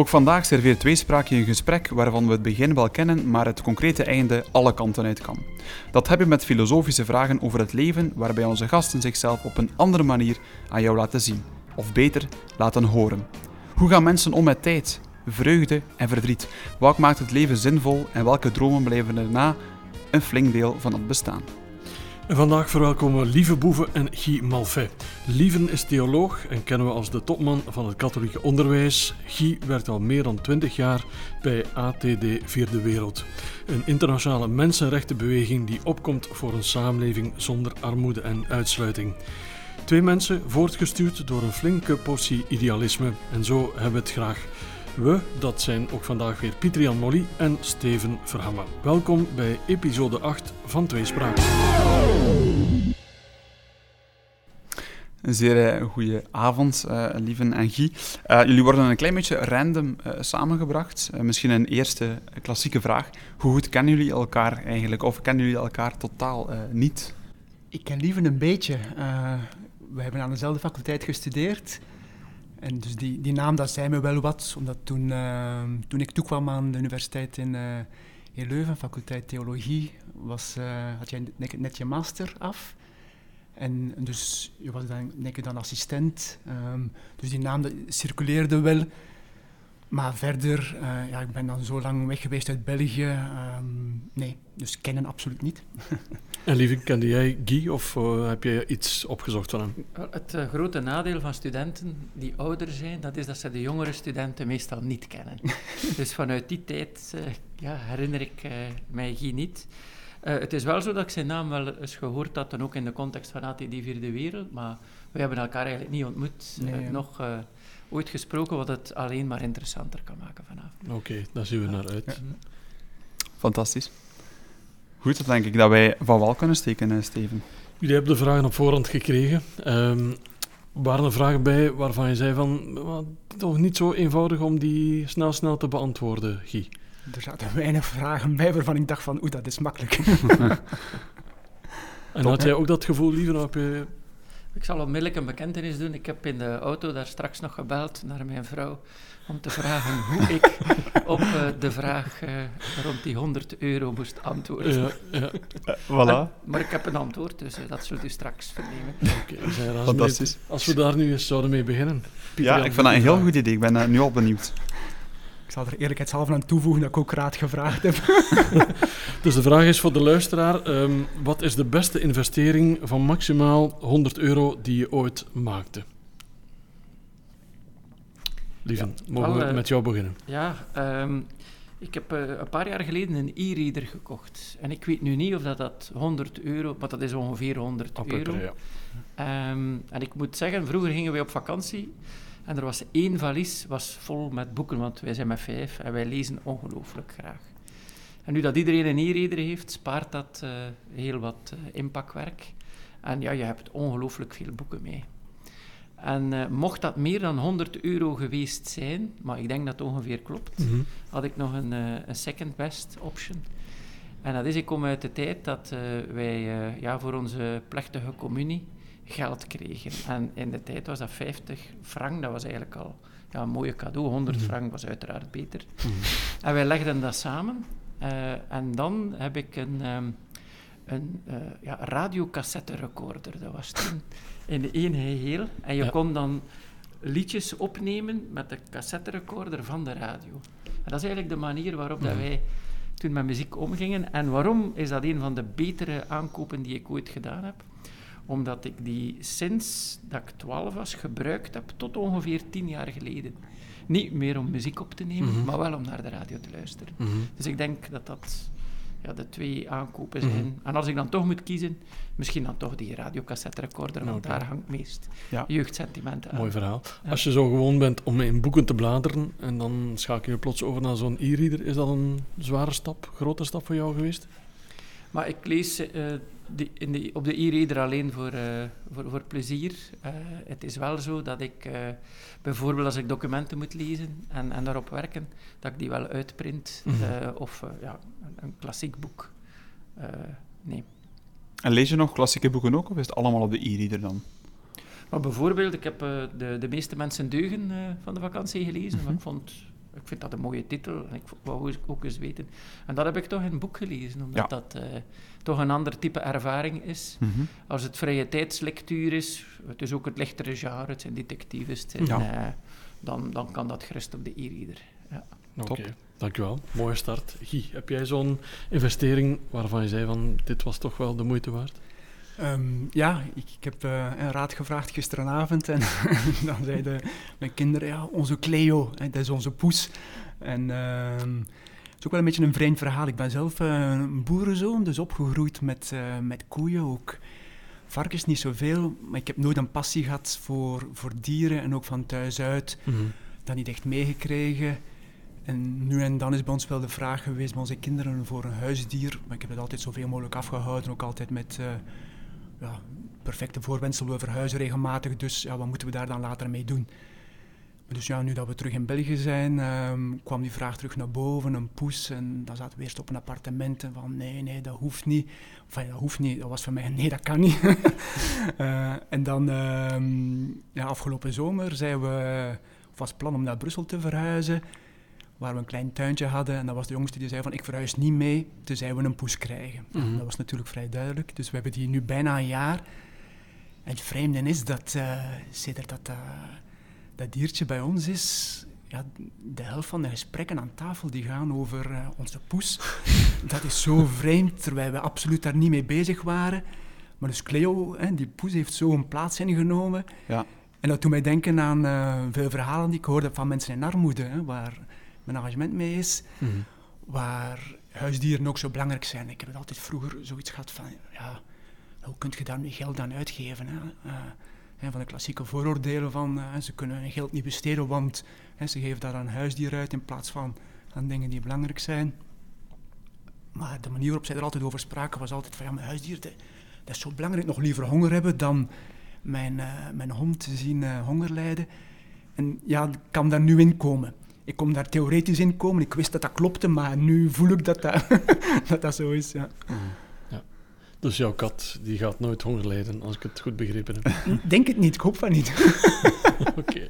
Ook vandaag serveert Tweespraak je een gesprek waarvan we het begin wel kennen, maar het concrete einde alle kanten uit kan. Dat heb je met filosofische vragen over het leven, waarbij onze gasten zichzelf op een andere manier aan jou laten zien. Of beter, laten horen. Hoe gaan mensen om met tijd, vreugde en verdriet? Wat maakt het leven zinvol en welke dromen blijven erna een flink deel van het bestaan? Vandaag verwelkomen we Lieve Boeven en Guy Malfait. Lieven is theoloog en kennen we als de topman van het katholieke onderwijs. Guy werkt al meer dan twintig jaar bij ATD Vierde Wereld. Een internationale mensenrechtenbeweging die opkomt voor een samenleving zonder armoede en uitsluiting. Twee mensen voortgestuurd door een flinke portie idealisme. En zo hebben we het graag. We, dat zijn ook vandaag weer Pieter-Jan Molly en Steven Verhammen. Welkom bij episode 8 van Tweespraak. Een zeer uh, goede avond, uh, Lieven en Guy. Uh, jullie worden een klein beetje random samengebracht. misschien een eerste klassieke vraag. Hoe goed kennen jullie elkaar eigenlijk? Of kennen jullie elkaar totaal niet? Ik ken Lieven een beetje. we hebben aan dezelfde faculteit gestudeerd. En dus die, die naam, dat zei me wel wat, omdat toen, toen ik toekwam aan de universiteit in, in Leuven, faculteit Theologie, was, had jij net je master af. En, dus je was dan, denk dan assistent. Um, dus die naam circuleerde wel. Maar verder, uh, ja, ik ben dan zo lang weg geweest uit België. Um, nee, dus kennen absoluut niet. en lieve, kende jij Guy of uh, heb je iets opgezocht van hem? Het uh, grote nadeel van studenten die ouder zijn, dat is dat ze de jongere studenten meestal niet kennen. dus vanuit die tijd ja, herinner ik mij Guy niet. Uh, het is wel zo dat ik zijn naam wel eens gehoord had, en ook in de context van ATD Vierde Wereld, maar we hebben elkaar eigenlijk niet ontmoet, nee, uh, nog uh, ooit gesproken, wat het alleen maar interessanter kan maken vanavond. Oké, okay, daar zien we naar uit. Ja. Fantastisch. Goed, dan denk ik dat wij van wal kunnen steken, Steven. Jullie hebben de vragen op voorhand gekregen. Um, waren er vragen bij waarvan je zei van, toch niet zo eenvoudig om die snel snel te beantwoorden, Guy? Er zaten weinig vragen bij waarvan ik dacht van, oeh, dat is makkelijk. en had jij ook dat gevoel, liever op je... Ik zal onmiddellijk een bekentenis doen. Ik heb in de auto daar straks nog gebeld naar mijn vrouw om te vragen hoe ik op uh, de vraag uh, rond die 100 euro moest antwoorden. Ja, ja. Uh, voilà. En, maar ik heb een antwoord, dus dat zult u straks vernemen. Okay, Fantastisch. Als we daar nu eens zouden mee beginnen. Pieter ja, ik vind dat een heel goed idee. Ik ben nu al benieuwd. Ik zal er eerlijkheidshalve aan toevoegen dat ik ook raad gevraagd heb. dus de vraag is voor de luisteraar: um, wat is de beste investering van maximaal 100 euro die je ooit maakte? Lieve, ja, mogen we uh, met jou beginnen? Ja, um, ik heb uh, een paar jaar geleden een e-reader gekocht. En ik weet nu niet of dat, dat 100 euro, maar dat is ongeveer 100 euro. Ja. Um, en ik moet zeggen, vroeger gingen we op vakantie. En er was één valies was vol met boeken, want wij zijn met vijf en wij lezen ongelooflijk graag. En nu dat iedereen een e-reader heeft, spaart dat uh, heel wat uh, inpakwerk. En ja, je hebt ongelooflijk veel boeken mee. En uh, mocht dat meer dan 100 euro geweest zijn, maar ik denk dat het ongeveer klopt, mm -hmm. had ik nog een, een second best option. En dat is, ik kom uit de tijd dat wij ja, voor onze plechtige communie geld kregen. En in de tijd was dat 50 frank, dat was eigenlijk al ja, een mooie cadeau. 100 mm frank was uiteraard beter. Mm En wij legden dat samen. Uh, en dan heb ik een, um, een uh, ja, recorder. Dat was toen in één geheel. En je ja. kon dan liedjes opnemen met de cassette recorder van de radio. En dat is eigenlijk de manier waarop dat wij toen met muziek omgingen. En waarom is dat een van de betere aankopen die ik ooit gedaan heb? Omdat ik die sinds dat ik 12 was gebruikt heb tot ongeveer 10 jaar geleden. Niet meer om muziek op te nemen, mm -hmm. maar wel om naar de radio te luisteren. Mm -hmm. Dus ik denk dat dat ja, de twee aankopen zijn. Mm -hmm. En als ik dan toch moet kiezen, misschien dan toch die radiocassette recorder, want okay. daar hangt meest ja. jeugdsentimenten aan. Mooi verhaal. Ja. Als je zo gewoon bent om in boeken te bladeren en dan schakel je plots over naar zo'n e-reader, is dat een zware stap, grote stap voor jou geweest? Maar ik lees uh, die, in die, op de e-reader alleen voor, uh, voor, voor plezier. Uh, het is wel zo dat ik bijvoorbeeld als ik documenten moet lezen en, en daarop werken, dat ik die wel uitprint mm -hmm. of ja, een, een, klassiek boek neem. En lees je nog klassieke boeken ook of is het allemaal op de e-reader dan? Maar bijvoorbeeld, ik heb de, de meeste mensen deugen van de vakantie gelezen, mm -hmm. maar ik vond ik vind dat een mooie titel en ik wou ook eens weten. En dat heb ik toch in een boek gelezen, omdat dat uh, toch een ander type ervaring is. Mhm. Als het vrije tijdslectuur is, het is ook het lichtere genre, het zijn detectives, het zijn, dan, dan kan dat gerust op de e-reader. Ja. Oké, dankjewel. Mooie start. Guy, heb jij zo'n investering waarvan je zei van dit was toch wel de moeite waard? Um, ja, ik, ik heb uh, een raad gevraagd gisteravond en dan zeiden mijn kinderen, ja, onze Cleo, hè, dat is onze poes. En uh, het is ook wel een beetje een vreemd verhaal. Ik ben zelf uh, een boerenzoon, dus opgegroeid met, uh, met koeien ook. Varkens niet zoveel, maar ik heb nooit een passie gehad voor, voor dieren en ook van thuis uit. Mm -hmm. Dat niet echt meegekregen. En nu en dan is bij ons wel de vraag geweest bij onze kinderen voor een huisdier. Maar ik heb het altijd zoveel mogelijk afgehouden, ook altijd met ja, perfecte voorwensel. We verhuizen regelmatig, dus ja, wat moeten we daar dan later mee doen? Dus ja, nu dat we terug in België zijn, um, kwam die vraag terug naar boven, een poes. En dan zaten we eerst op een appartement en van nee, nee, dat hoeft niet. Enfin, dat hoeft niet, dat was voor mij nee, dat kan niet. uh, en dan um, ja, afgelopen zomer zijn we, was plan om naar Brussel te verhuizen waar we een klein tuintje hadden. En dat was de jongste die zei van, ik verhuis niet mee, tenzij we een poes krijgen. Mm -hmm. Dat was natuurlijk vrij duidelijk. Dus we hebben die nu bijna een jaar. En het vreemde is dat, uh, sinds dat uh, dat diertje bij ons is, ja, de helft van de gesprekken aan tafel die gaan over uh, onze poes. dat is zo vreemd, terwijl we absoluut daar niet mee bezig waren. Maar dus Cleo, hè, die poes, heeft zo een plaats ingenomen. Ja. En dat doet mij denken aan veel verhalen die ik hoorde van mensen in armoede, hè, waar mijn engagement mee is, mm -hmm. waar huisdieren ook zo belangrijk zijn. Ik heb het altijd vroeger zoiets gehad van, ja, hoe kun je daar nu geld aan uitgeven? Hè? Uh, van de klassieke vooroordelen van, uh, ze kunnen hun geld niet besteden, want hè, ze geven daar een huisdier uit in plaats van aan dingen die belangrijk zijn. Maar de manier waarop zij er altijd over spraken was altijd van, ja, mijn huisdier, dat, dat is zo belangrijk, nog liever honger hebben dan mijn, uh, mijn hond te zien honger lijden. En ja, ik kan daar nu in komen ik kon daar theoretisch in komen. Ik wist dat dat klopte, maar nu voel ik dat dat, dat, dat zo is. Ja. ja. Dus jouw kat die gaat nooit honger lijden, als ik het goed begrepen heb? Denk het niet, ik hoop van niet. Oké.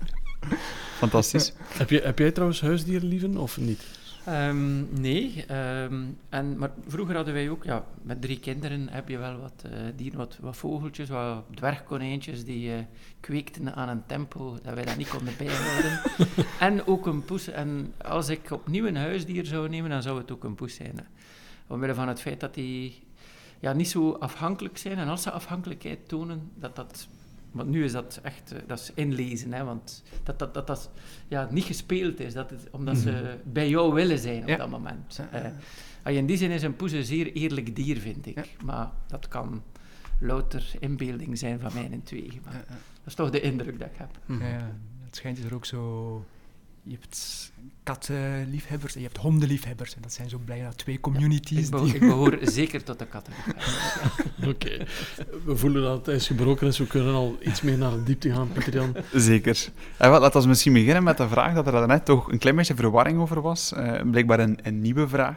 Fantastisch. Heb, je, heb jij trouwens huisdieren lieven of niet? Um, nee, um, en, maar vroeger hadden wij ook, ja, met drie kinderen heb je wel wat uh, dieren, wat, wat, vogeltjes, wat dwergkonijntjes die uh, kweekten aan een tempo dat wij dat niet konden bijhouden. en ook een poes. En als ik opnieuw een huisdier zou nemen, dan zou het ook een poes zijn. Hè. Omwille van het feit dat die ja, niet zo afhankelijk zijn. En als ze afhankelijkheid tonen, dat dat want nu is dat echt, dat is inlezen, hè, want dat dat, dat, dat ja, niet gespeeld is, dat het, omdat ze mm -hmm. bij jou willen zijn op ja. dat moment. Uh, in die zin is een poes een zeer eerlijk dier, vind ik. Ja. Maar dat kan louter inbeelding zijn van mij en twee. Maar dat is toch de indruk dat ik heb. -hmm. ja, het schijnt er ook zo je hebt kattenliefhebbers en je hebt hondenliefhebbers. En dat zijn zo bijna twee communities. Ja, ik, behoor, ik, behoor, zeker tot de kattenliefhebbers. Oké. We voelen dat het ijs gebroken is. We kunnen al iets meer naar de diepte gaan, Pieter Jan. Zeker. En wat, laten we misschien beginnen met de vraag dat er daarnet toch een klein beetje verwarring over was. Uh, blijkbaar een, een, nieuwe vraag.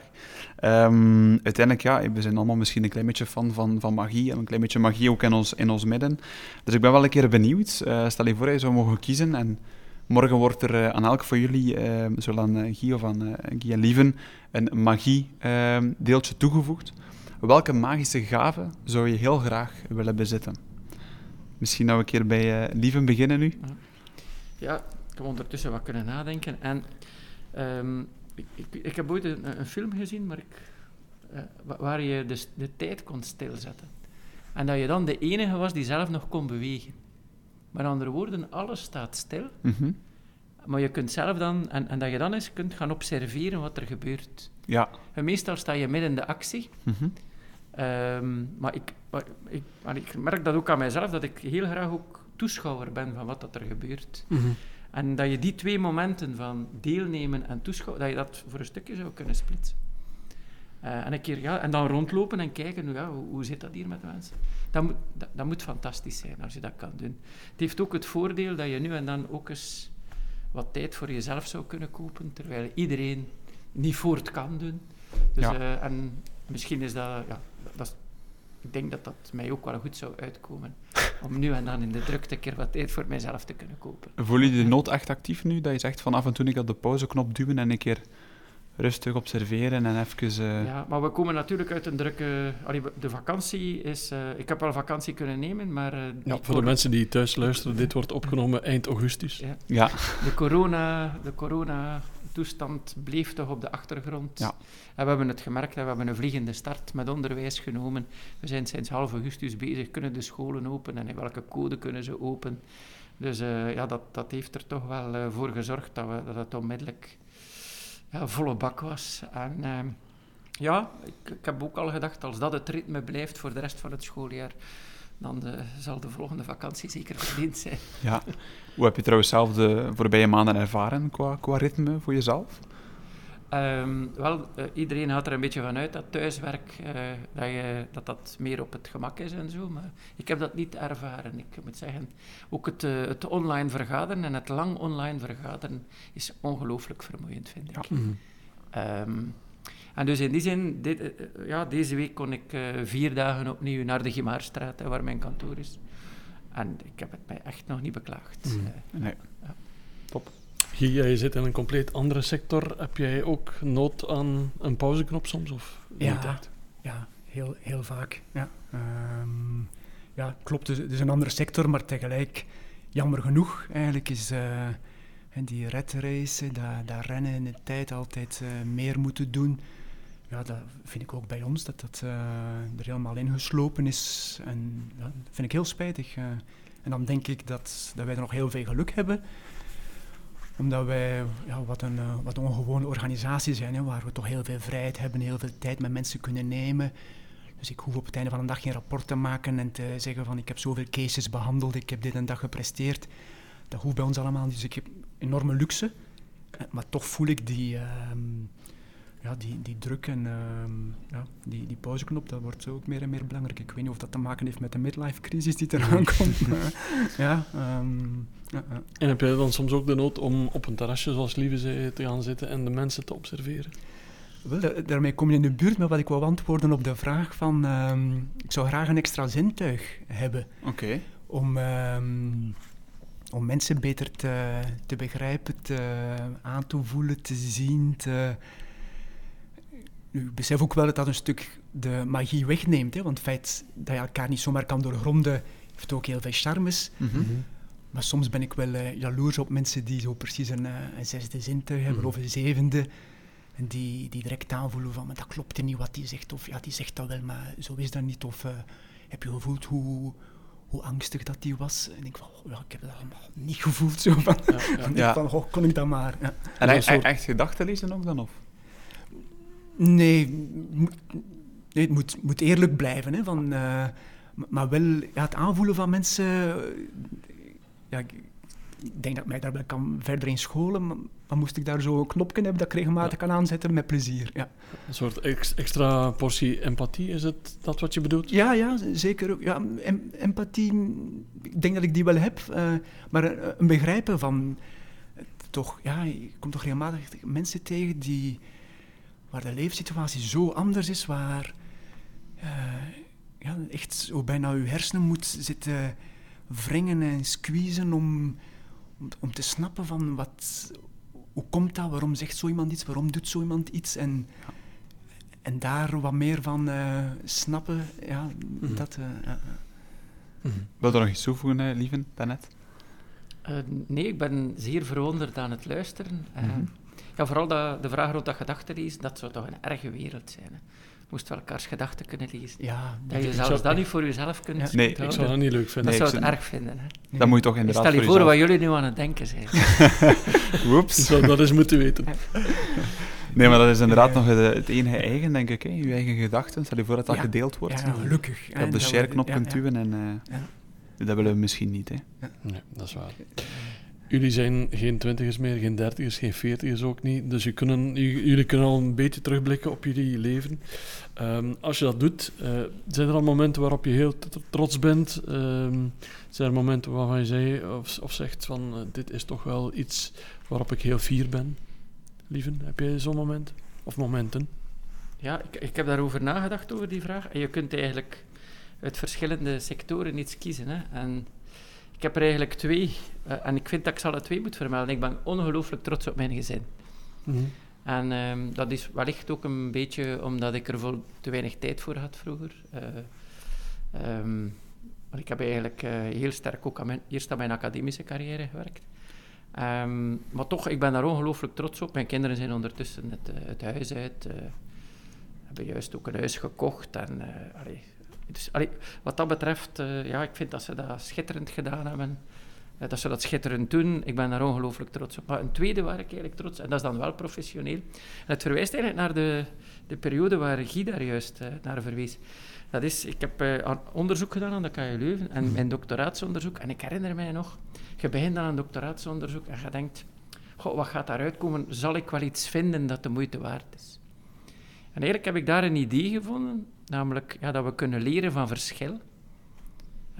Um, uiteindelijk, ja, we zijn allemaal misschien een klein beetje fan van, van magie. En een klein beetje magie ook in ons, in ons midden. Dus ik ben wel een keer benieuwd. Uh, stel je voor, je zou mogen kiezen en... Morgen wordt er uh, aan elk van jullie, uh, zowel aan uh, Guy of aan en Lieven, een magie-deeltje toegevoegd. Welke magische gave zou je heel graag willen bezitten? Misschien nou een keer bij Lieven beginnen nu. Ja, ik heb ondertussen wat kunnen nadenken. En um, ik, ik, heb ooit een, een, film gezien maar ik, waar je dus de tijd kon stilzetten. En dat je dan de enige was die zelf nog kon bewegen. Met andere woorden, alles staat stil. Mm -hmm. Maar je kunt zelf dan, en, en, dat je dan eens kunt gaan observeren wat er gebeurt. Ja. En meestal sta je midden in de actie. Mm -hmm. um, maar, ik, maar, ik, maar ik merk dat ook aan mijzelf, dat ik heel graag ook toeschouwer ben van wat dat er gebeurt. Mm -hmm. En dat je die twee momenten van deelnemen en toeschouwen, dat je dat voor een stukje zou kunnen splitsen. Uh, en, een keer, ja, en dan rondlopen en kijken, ja, hoe, hoe zit dat hier met de mensen? Dat moet, dat, dat, moet fantastisch zijn als je dat kan doen. Het heeft ook het voordeel dat je nu en dan ook eens wat tijd voor jezelf zou kunnen kopen, terwijl iedereen niet voort kan doen. Dus, ja. uh, en misschien is dat, ja, dat is, ik denk dat dat mij ook wel goed zou uitkomen. om nu en dan in de drukte een keer wat tijd voor mijzelf te kunnen kopen. Voel je de nood echt actief nu? Dat je zegt van af en toe ik op de pauzeknop duwen en een keer rustig observeren en even... Uh... Ja, maar we komen natuurlijk uit een drukke... Allee, de vakantie is... Uh, ik heb wel vakantie kunnen nemen, maar... Uh, ja, voor de mensen die thuis luisteren, dit wordt opgenomen eind augustus. Ja. ja. De corona... De corona toestand bleef toch op de achtergrond. Ja. En we hebben het gemerkt, we hebben een vliegende start met onderwijs genomen. We zijn sinds half augustus bezig, kunnen de scholen open en in welke code kunnen ze open. Dus uh, ja, dat, dat heeft er toch wel uh, voor gezorgd dat, we, dat het onmiddellijk ja, volle bak was. En uh, ja, ik, heb ook al gedacht, als dat het ritme blijft voor de rest van het schooljaar, dan uh, zal de volgende vakantie zeker verdiend zijn. Ja. Hoe heb je trouwens zelf de voorbije maanden ervaren qua, qua ritme voor jezelf? Um, wel, uh, iedereen gaat er een beetje van uit dat thuiswerk uh, dat, je, dat dat meer op het gemak is en zo. Maar ik heb dat niet ervaren. Ik moet zeggen, ook het, uh, het online vergaderen en het lang online vergaderen is ongelooflijk vermoeiend, vind ik. Ja. Mm um, en dus in die zin, dit, ja, deze week kon ik vier dagen opnieuw naar de Gimaarstraat, waar mijn kantoor is. En ik heb het mij echt nog niet beklaagd. Mm. nee. Ja. Guy, jij zit in een compleet andere sector. Heb jij ook nood aan een pauzeknop soms? Of ja, ja heel, heel vaak. Ja, um, ja klopt. Het is een andere sector, maar tegelijk, jammer genoeg, eigenlijk is uh, die redrace, dat, dat rennen in de tijd altijd uh, meer moeten doen. Ja, dat vind ik ook bij ons, dat dat uh, er helemaal ingeslopen is. En ja, dat vind ik heel spijtig. en dan denk ik dat, dat wij er nog heel veel geluk hebben omdat wij ja, wat, een uh, wat ongewone organisatie zijn, hè, waar we toch heel veel vrijheid hebben, heel veel tijd met mensen kunnen nemen. Dus ik hoef op het einde van de dag geen rapport te maken en te zeggen van ik heb zoveel cases behandeld, ik heb dit en dat gepresteerd. Dat hoeft bij ons allemaal niet. Dus ik heb enorme luxe. Eh, maar toch voel ik die, uh, ja, die, die druk en uh, ja, die, die pauzeknop, dat wordt ook meer en meer belangrijk. Ik weet niet of dat te maken heeft met de midlife-crisis die eraan komt. ja, um, ja, ja, En heb jij dan soms ook de nood om op een terrasje, zoals Lieve zei, te gaan zitten en de mensen te observeren? Wel, daarmee kom je in de buurt met wat ik wou antwoorden op de vraag van... Um, ik zou graag een extra zintuig hebben. Oké. Om... Um, om mensen beter te, te begrijpen, te, aan te voelen, te zien, te, nu, ik besef ook wel dat dat een stuk de magie wegneemt. Hè, want het feit dat je elkaar niet zomaar kan doorgronden, heeft ook heel veel charmes. Mhm. Mhm. Maar soms ben ik wel uh, jaloers op mensen die zo precies een, uh, een zesde zintuig hebben, mm of een zevende. En die, die direct aanvoelen van, maar dat klopt er niet wat die zegt. Of ja, die zegt dat wel, maar zo is dat niet. Of uh, heb je gevoeld hoe, hoe angstig dat die was? En ik van, oh, ja, ik heb dat allemaal niet gevoeld. Zo van, ja, ja. ja. van, oh, kon ik dat maar. Ja. En echt, soort... echt gedachten lezen ook dan? Of? Nee, nee het moet, moet eerlijk blijven. Hè, van, uh, maar wel ja, het aanvoelen van mensen. Ja, ik denk dat ik mij daar wel kan verder in scholen. Maar, maar moest ik daar zo een knopje hebben dat ik regelmatig ja. kan aanzetten, met plezier. Ja. Een soort ex, extra portie empathie, is het dat wat je bedoelt? Ja, ja zeker. Ja, em, empathie, ik denk dat ik die wel heb. Uh, maar een, een begrijpen van. Toch, ja, je komt toch regelmatig mensen tegen die waar de leefsituatie zo anders is, waar uh, ja, echt zo bijna je hersenen moet zitten wringen en squeezen om, om, om, te snappen van wat, hoe komt dat, waarom zegt zo iemand iets, waarom doet zo iemand iets en, en daar wat meer van uh, snappen, ja, mm-hmm. dat... Uh, mm-hmm. Wil je nog iets toevoegen, lieven, daarnet? nee, ik ben zeer verwonderd aan het luisteren. Mm-hmm. Ja, vooral de, de vraag rond dat gedachten lezen, dat zou toch een erge wereld zijn. Hè? Moest wel elkaars gedachten kunnen lezen. Ja, dat je zelfs dat niet voor jezelf kunt ja. Nee, ik zou dat niet leuk vinden. Dat zou het erg vinden. Hè? Nee. Dat moet je toch inderdaad Stel je voor, wat jullie nu aan het denken zijn. Woeps. Ik zou dat eens moeten weten. Nee, maar dat is inderdaad nog het enige eigen, denk ik. Hè? Je eigen gedachten. Stel je voor dat dat gedeeld wordt. Ja, gelukkig. Je op de share-knop kunt duwen en... Uh, dat willen we misschien niet, hè. Nee, dat is waar. Jullie zijn geen twintigers meer, geen dertigers, geen veertigers ook niet. Dus jullie kunnen, jullie kunnen al een beetje terugblikken op jullie leven. Um, als je dat doet, uh, zijn er al momenten waarop je heel trots bent? Um, zijn er momenten waarvan je zei of, zegt van uh, dit is toch wel iets waarop ik heel fier ben? Lieven, heb jij zo'n moment? Of momenten? Ja, ik, ik heb daarover nagedacht, over die vraag. En je kunt eigenlijk uit verschillende sectoren iets kiezen. Hè. En heb er eigenlijk twee, uh, en ik vind dat ik ze alle twee moet vermelden. Ik ben ongelooflijk trots op mijn gezin. Mm En um, dat is wellicht ook een beetje omdat ik er vol te weinig tijd voor had vroeger. Uh, um, ik heb eigenlijk uh, heel sterk ook aan mijn, eerst aan mijn academische carrière gewerkt. Um, maar toch, ik ben daar ongelooflijk trots op. Mijn kinderen zijn ondertussen het, het huis uit. hebben juist ook een huis gekocht. En, allee, dus wat dat betreft, uh, ja, ik vind dat ze dat schitterend gedaan hebben. Uh, dat ze dat schitterend doen. Ik ben daar ongelooflijk trots op. Maar een tweede waar ik eigenlijk trots en dat is dan wel professioneel. Het verwijst eigenlijk naar de, de periode waar Guy daar juist uh, naar verwees. Dat is, ik heb onderzoek gedaan aan de KU Leuven en mijn doctoraatsonderzoek. En ik herinner mij nog, je begint aan een doctoraatsonderzoek en je denkt, goh, wat gaat daaruit komen? Zal ik wel iets vinden dat de moeite waard is? En eigenlijk heb ik daar een idee gevonden Namelijk ja, dat we kunnen leren van verschil.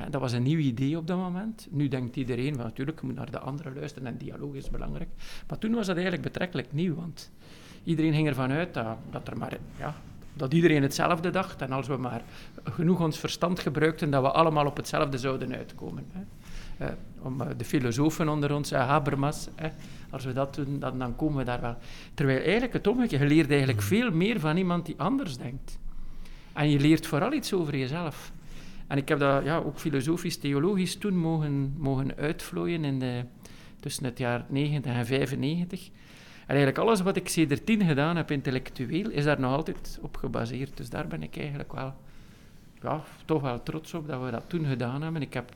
dat was een nieuw idee op dat moment. Nu denkt iedereen van natuurlijk, je moet naar de anderen luisteren en dialoog is belangrijk. Maar toen was dat eigenlijk betrekkelijk nieuw, want iedereen ging ervan uit dat, dat, er maar, ja, dat iedereen hetzelfde dacht. En als we maar genoeg ons verstand gebruikten, dat we allemaal op hetzelfde zouden uitkomen. Hè. Uh, om uh, de filosofen onder ons, uh, Habermas, als we dat doen, dan, dan komen we daar wel. Terwijl eigenlijk het omgekeerde, je leert eigenlijk mm. veel meer van iemand die anders denkt. En je leert vooral iets over jezelf. En ik heb dat ja, ook filosofisch, theologisch toen mogen, mogen uitvlooien in de, tussen het jaar 90 en 95. En eigenlijk alles wat ik tien gedaan heb intellectueel, is daar nog altijd op gebaseerd. Dus daar ben ik eigenlijk wel, ja, toch wel trots op dat we dat toen gedaan hebben. Ik heb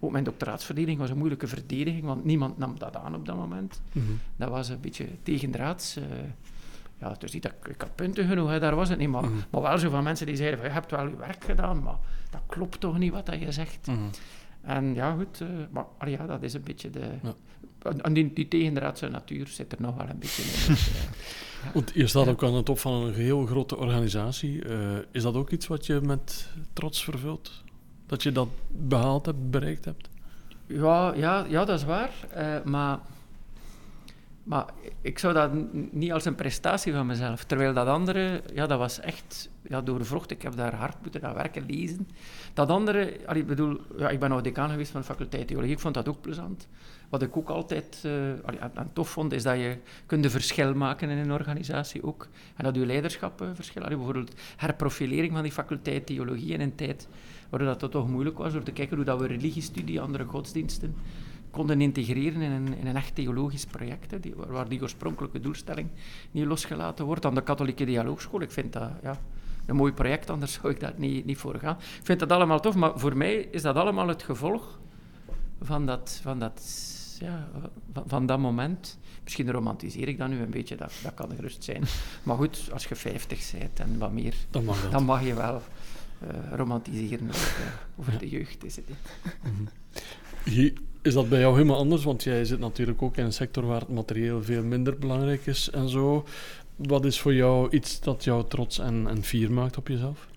ook mijn doctoraatsverdediging was een moeilijke verdediging, want niemand nam dat aan op dat moment. Mhm. Dat was een beetje tegendraads. Uh, ja, dus niet dat ik had punten genoeg, hè, daar was het niet. Maar, mhm. maar wel zo van mensen die zeiden van, je hebt wel je werk gedaan, maar dat klopt toch niet wat dat je zegt. Mhm. En ja, goed, uh, maar ja, dat is een beetje de... Ja. En die, die tegendraadse natuur zit er nog wel een beetje in. Dus, ja. Want je staat ook aan de top van een heel grote organisatie. Uh, is dat ook iets wat je met trots vervult? Dat je dat behaald hebt, bereikt hebt? Ja, ja, ja dat is waar. Uh, maar maar ik zou dat niet als een prestatie van mezelf. Terwijl dat andere, ja, dat was echt ja, doorvrocht. Ik heb daar hard moeten aan werken, lezen. Dat andere, allee, ik bedoel, ja, ik ben nog decaan geweest van de faculteit theologie. Ik vond dat ook plezant. Wat ik ook altijd uh, allee, aan, tof vond, is dat je kunt een verschil maken in een organisatie ook. En dat je leiderschap uh, verschil. Bijvoorbeeld herprofilering van die faculteit theologie in een tijd waar dat toch moeilijk was, om te kijken hoe dat we religiestudie, andere godsdiensten konden integreren in een, in een echt theologisch project, hè, die, waar die oorspronkelijke doelstelling niet losgelaten wordt. Aan de katholieke dialoogschool, ik vind dat ja, een mooi project, anders zou ik daar niet, niet voor gaan. Ik vind dat allemaal tof, maar voor mij is dat allemaal het gevolg van dat, van dat, ja, van, van dat moment. Misschien romantiseer ik dat nu een beetje, dat, dat kan gerust zijn. Maar goed, als je 50 bent en wat meer, dan mag, dan mag je wel romantiseren over, uh, over de jeugd. Is het, is dat bij jou helemaal anders? Want jij zit natuurlijk ook in een sector waar het materieel veel minder belangrijk is en zo. Wat is voor jou iets dat jou trots en, en fier maakt op jezelf?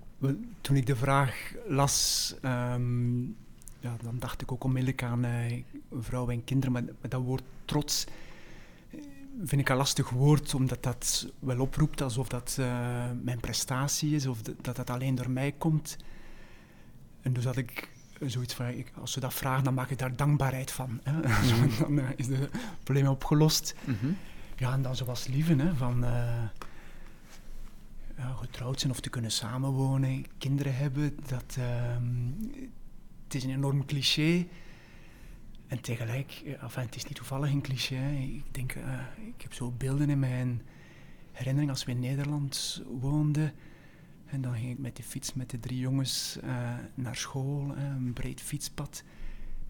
Toen ik de vraag las, um, ja, dan dacht ik ook onmiddellijk aan uh, vrouwen en kinderen. Maar, dat woord trots eh, vind ik een lastig woord, omdat dat wel oproept alsof dat uh, mijn prestatie is, of dat dat alleen door mij komt. En dus had ik zoiets van, ik, als ze dat vragen, dan maak ik daar dankbaarheid van. Hè. Mm dan uh, is het probleem opgelost. Mm -hmm. Ja, en dan zoals liefde, hè, van uh, ja, getrouwd zijn of te kunnen samenwonen, kinderen hebben, dat, uh, het is een enorm cliché. En tegelijk, enfin, het is niet toevallig een cliché. Ik denk, ik heb zo beelden in mijn herinnering als we in Nederland woonden en dan ging ik met de fiets met de drie jongens uh, naar school, een breed fietspad.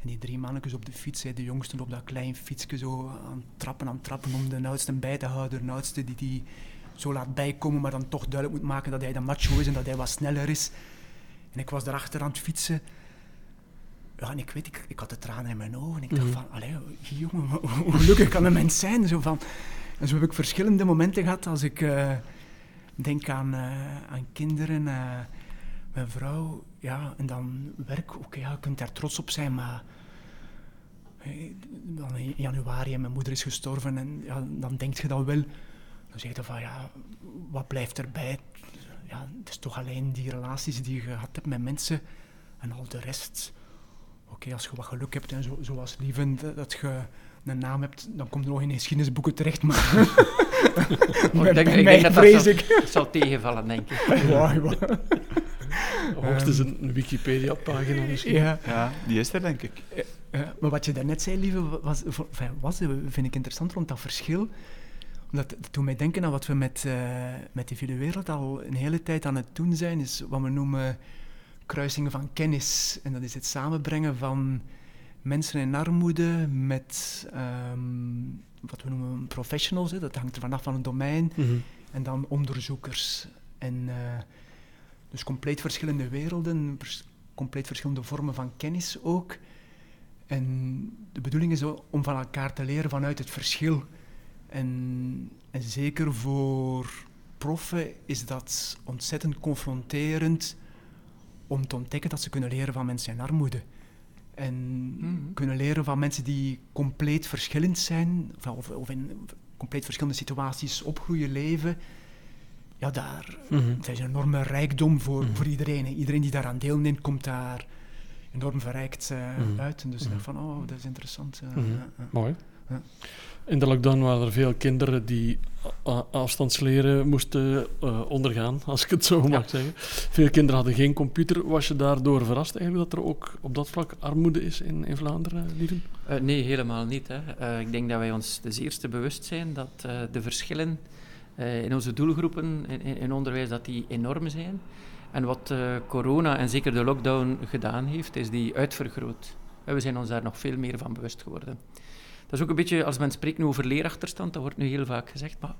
En die drie mannetjes op de fiets, de jongsten op dat klein fietsje zo aan trappen, aan trappen om de oudste bij te houden. De oudste die die zo laat bijkomen, maar dan toch duidelijk moet maken dat hij de macho is en dat hij wat sneller is. En ik was daarachter aan het fietsen. Ja, en ik weet, ik, ik had de tranen in mijn ogen. Ik dacht mm van, allee, jongen, hoe gelukkig kan een mens zijn? Zo van, en zo heb ik verschillende momenten gehad als ik... Uh, denk aan, uh, aan kinderen, uh, mijn vrouw, ja, en dan werk. Oké, ja, je kunt daar trots op zijn, maar dan in januari en mijn moeder is gestorven en ja, dan denk je dat wel. Dan zeg je van, ja, wat blijft erbij? Ja, het is toch alleen die relaties die je gehad hebt met mensen En al de rest, oké, als je wat geluk hebt en zo, zoals Lieven, dat je een naam hebt, dan komt er nog in geschiedenisboeken terecht. Maar oh, ik denk, ik denk dat vrees dat zal, zal, tegenvallen, denk ik. ja, ja. Hoogstens een, een Wikipedia-pagina misschien. Ja. ja, die is er, denk ik. Ja, maar wat je daarnet zei, lieve, was, was, vind ik interessant rond dat verschil. Omdat het doet mij denken aan wat we met, uh, met die Wereld al een hele tijd aan het doen zijn, is wat we noemen kruisingen van kennis. En dat is het samenbrengen van mensen in armoede met um, wat we noemen professionals. Hè. Dat hangt er vanaf van een domein. Mhm. En dan onderzoekers. En uh, dus compleet verschillende werelden, compleet verschillende vormen van kennis ook. En de bedoeling is om van elkaar te leren vanuit het verschil. En, en zeker voor proffen is dat ontzettend confronterend om te ontdekken dat ze kunnen leren van mensen in armoede. En mhm. kunnen leren van mensen die compleet verschillend zijn, of, of in compleet verschillende situaties opgroeien, leven ja, daar mm is een enorme rijkdom voor, mhm. voor iedereen. Iedereen die daaraan deelneemt, komt daar enorm verrijkt uh, uit. En dus mm van, oh, dat is interessant. Uh, Mooi. In de lockdown waren er veel kinderen die afstandsleren moesten uh, ondergaan, als ik het zo mag zeggen. Veel kinderen hadden geen computer. Was je daardoor verrast eigenlijk dat er ook op dat vlak armoede is in, in Vlaanderen, Lieven? nee, helemaal niet. Hè. ik denk dat wij ons de eerste bewust zijn dat de verschillen in onze doelgroepen in, in, onderwijs dat die enorm zijn. En wat corona en zeker de lockdown gedaan heeft, is die uitvergroot. we zijn ons daar nog veel meer van bewust geworden. Dat is ook een beetje, als men spreekt nu over leerachterstand, dat wordt nu heel vaak gezegd, maar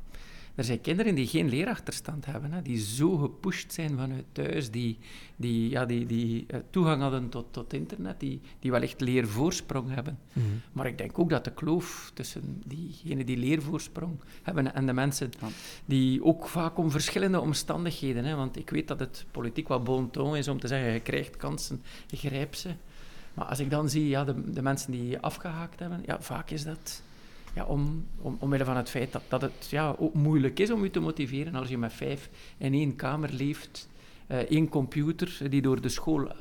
er zijn kinderen die geen leerachterstand hebben, hè, die zo gepusht zijn vanuit thuis, die, die, ja, die, die uh, toegang hadden tot, tot internet, die, die wellicht leervoorsprong hebben. Mhm. Maar ik denk ook dat de kloof tussen diegenen die leervoorsprong hebben en de mensen die ook vaak om verschillende omstandigheden, hè, want ik weet dat het politiek wat bon ton is om te zeggen, je krijgt kansen, je grijpt ze. Maar als ik dan zie ja, de, de mensen die afgehaakt hebben, ja, vaak is dat ja, om, om, omwille van het feit dat, dat het ja, ook moeilijk is om je te motiveren als je met vijf in één kamer leeft, uh, één computer die door de school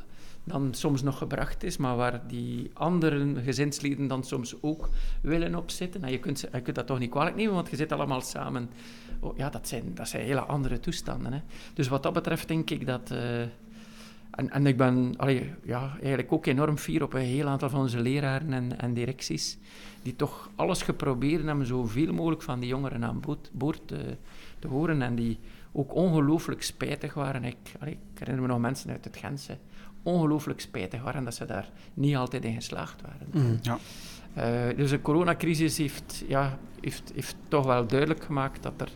dan soms nog gebracht is, maar waar die andere gezinsleden dan soms ook willen opzitten. En je kunt, je kunt dat toch niet kwalijk nemen, want je zit allemaal samen. Oh, ja, dat zijn, dat zijn hele andere toestanden. Hè. Dus wat dat betreft denk ik dat... Uh, en, en ik ben allee, ja, eigenlijk ook enorm fier op een heel aantal van onze leraren en, en directies die toch alles geprobeerd hebben zoveel mogelijk van die jongeren aan boord, te, te, horen en die ook ongelooflijk spijtig waren. Ik, ik herinner me nog mensen uit het Gentse, ongelooflijk spijtig waren dat ze daar niet altijd in geslaagd waren. Mm, ja. Uh, dus de coronacrisis heeft, ja, heeft, heeft toch wel duidelijk gemaakt dat er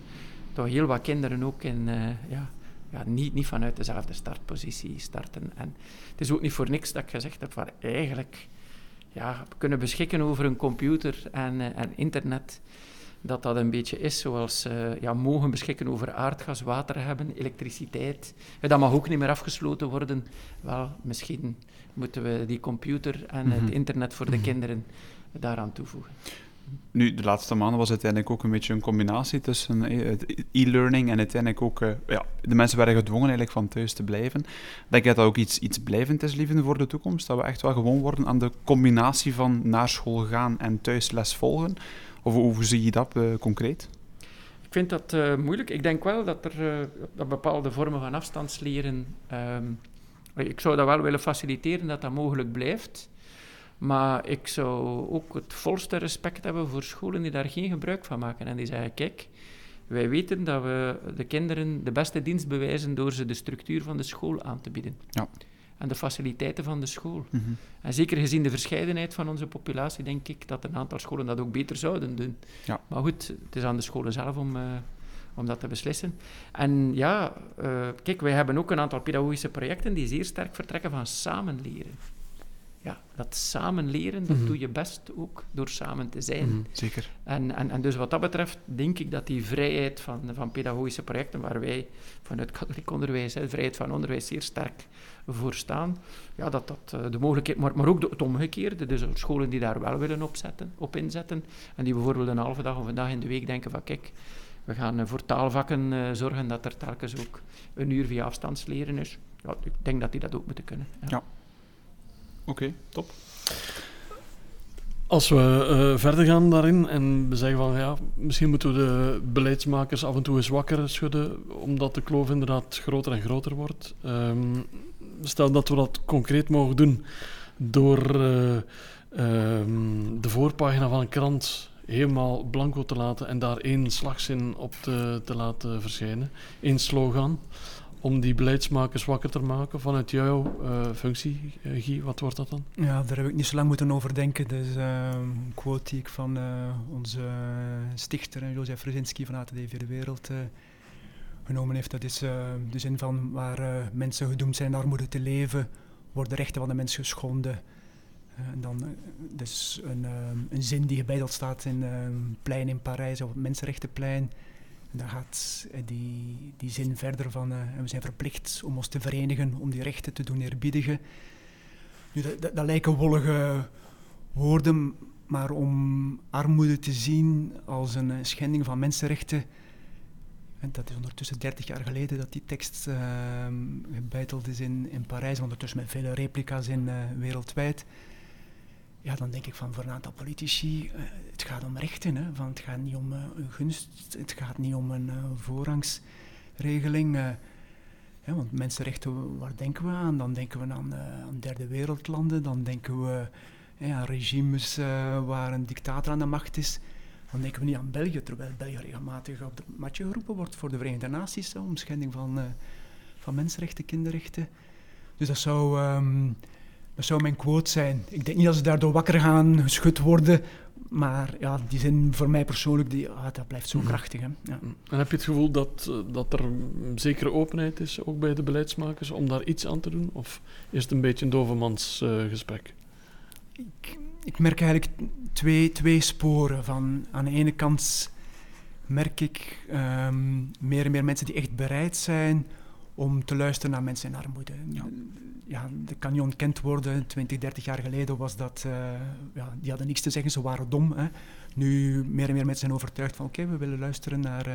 toch heel wat kinderen ook in, uh, ja, ja, niet, niet vanuit dezelfde startpositie starten. En het is ook niet voor niks dat ik gezegd heb, waar eigenlijk ja, kunnen beschikken over een computer en, uh, en internet, dat dat een beetje is zoals uh, ja, mogen beschikken over aardgas, water hebben, elektriciteit. Dat mag ook niet meer afgesloten worden. Wel, misschien moeten we die computer en het mhm. internet voor de mhm. kinderen daaraan toevoegen. Nu, de laatste maanden was uiteindelijk ook een beetje een combinatie tussen eh, e-learning en uiteindelijk ook... Uh, ja, de mensen werden gedwongen eigenlijk van thuis te blijven. Denk je dat dat ook iets, iets blijvend is, liefde, voor de toekomst? Dat we echt wel gewoon worden aan de combinatie van naar school gaan en thuis les volgen? Of hoe zie je dat uh, concreet? Ik vind dat moeilijk. Ik denk wel dat er bepaalde vormen van afstandsleren... Um, ik zou dat wel willen faciliteren, dat dat mogelijk blijft. Maar ik zou ook het volste respect hebben voor scholen die daar geen gebruik van maken. En die zeggen, kijk, wij weten dat we de kinderen de beste dienst bewijzen door ze de structuur van de school aan te bieden. Ja. En de faciliteiten van de school. Mhm. En zeker gezien de verscheidenheid van onze populatie, denk ik dat een aantal scholen dat ook beter zouden doen. Ja. Maar goed, het is aan de scholen zelf om, uh, om dat te beslissen. En ja, uh, kijk, wij hebben ook een aantal pedagogische projecten die zeer sterk vertrekken van samenleren ja, dat samen leren, dat mhm. doe je best ook door samen te zijn. Mhm, zeker. En, en, en dus wat dat betreft denk ik dat die vrijheid van, van pedagogische projecten, waar wij vanuit katholiek onderwijs, de vrijheid van onderwijs, zeer sterk voor staan, ja, dat dat eh, de mogelijkheid, maar, maar ook het omgekeerde, dus scholen die daar wel willen opzetten, op inzetten, en die bijvoorbeeld een halve dag of een dag in de week denken van kijk, we gaan eh, voor taalvakken uh, zorgen dat er telkens ook een uur via afstandsleren is. Ja, ik denk dat die dat ook moeten kunnen. ja. Oké, top. Als we uh, verder gaan daarin en we zeggen van ja, misschien moeten we de beleidsmakers af en toe eens wakker schudden, omdat de kloof inderdaad groter en groter wordt. Um, stel dat we dat concreet mogen doen door uh, um, de voorpagina van een krant helemaal blanco te laten en daar één slagzin op te, te laten verschijnen, één slogan om die beleidsmakers wakker te maken vanuit jouw uh, functie, uh, Guy? Wat wordt dat dan? Ja, daar heb ik niet zo lang moeten over denken. Dus uh, een quote die ik van onze stichter, Jozef Brzezinski van ATD Vierde Wereld, genomen heeft. Dat is de zin van waar mensen gedoemd zijn armoede te leven, worden rechten van de mens geschonden. en dan, dus een, een zin die gebeiteld staat in een plein in Parijs, op het Mensenrechtenplein. Dan gaat eh, die, die zin verder van uh, we zijn verplicht om ons te verenigen, om die rechten te doen eerbiedigen. Nu, dat, dat, lijken wollige woorden, maar om armoede te zien als een eh, schending van mensenrechten, en dat is ondertussen 30 jaar geleden dat die tekst uh, gebeiteld is in, in Parijs, ondertussen met vele replica's in wereldwijd ja, dan denk ik van voor een aantal politici, uh, het gaat om rechten. Hè, van het gaat niet om uh, een gunst, het gaat niet om een uh, voorrangsregeling. Hè, want mensenrechten, waar denken we aan? Dan denken we aan, aan derde wereldlanden, dan denken we aan regimes waar een dictator aan de macht is. Dan denken we niet aan België, terwijl België regelmatig op de matje geroepen wordt voor de Verenigde Naties, om schending van, van mensenrechten, kinderrechten. Dus dat zou... Um, dat zou mijn quote zijn. Ik denk niet dat ze daardoor wakker gaan, geschud worden. Maar ja, die zin voor mij persoonlijk, die, ah, dat blijft zo mhm. krachtig. Hè. Ja. En heb je het gevoel dat, eh, dat er een zekere openheid is, ook bij de beleidsmakers, om daar iets aan te doen? Of is het een beetje een dovenmans uh, gesprek? Ik, ik merk eigenlijk twee, twee sporen. Van, aan de ene kant merk ik um, meer en meer mensen die echt bereid zijn om te luisteren naar mensen in armoede. Ja. Ja, dat kan niet ontkend worden. 20, 30 jaar geleden was dat... Uh, ja, die hadden niks te zeggen, ze waren dom. Hè. Nu meer en meer mensen zijn overtuigd van... Oké, we willen luisteren naar uh,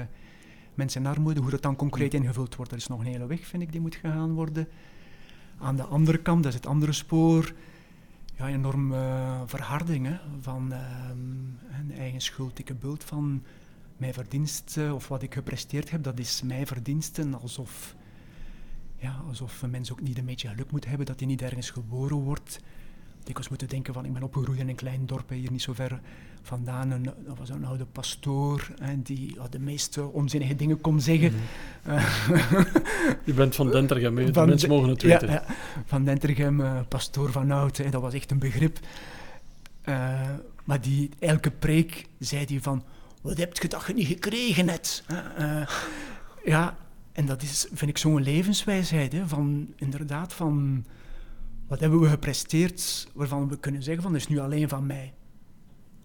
mensen in armoede. Hoe dat dan concreet ingevuld wordt, dat is nog een hele weg, vind ik, die moet gegaan worden. Aan de andere kant, dat is het andere spoor... Ja, enorme uh, verharding hè, van een eigen schuld. Ik bult van mijn verdiensten of wat ik gepresteerd heb, dat is mijn verdiensten, alsof ja, alsof een mens ook niet een beetje geluk moet hebben dat hij niet ergens geboren wordt. Dikwijls moeten denken van, ik ben opgegroeid in een klein dorp, hier niet zo ver vandaan. Een, dat was een oude pastoor en die ja, de meest onzinnige dingen kon zeggen. Mm. Je bent van Dentergem, de mensen mogen het weten. Ja, van Dentergem, uh, pastoor van Oud, dat was echt een begrip. Uh, maar die, elke preek zei hij van, wat heb je dat je niet gekregen net? Ja, en dat is, vind ik, zo'n levenswijsheid. Hè, van inderdaad, van wat hebben we gepresteerd waarvan we kunnen zeggen van dat is nu alleen van mij.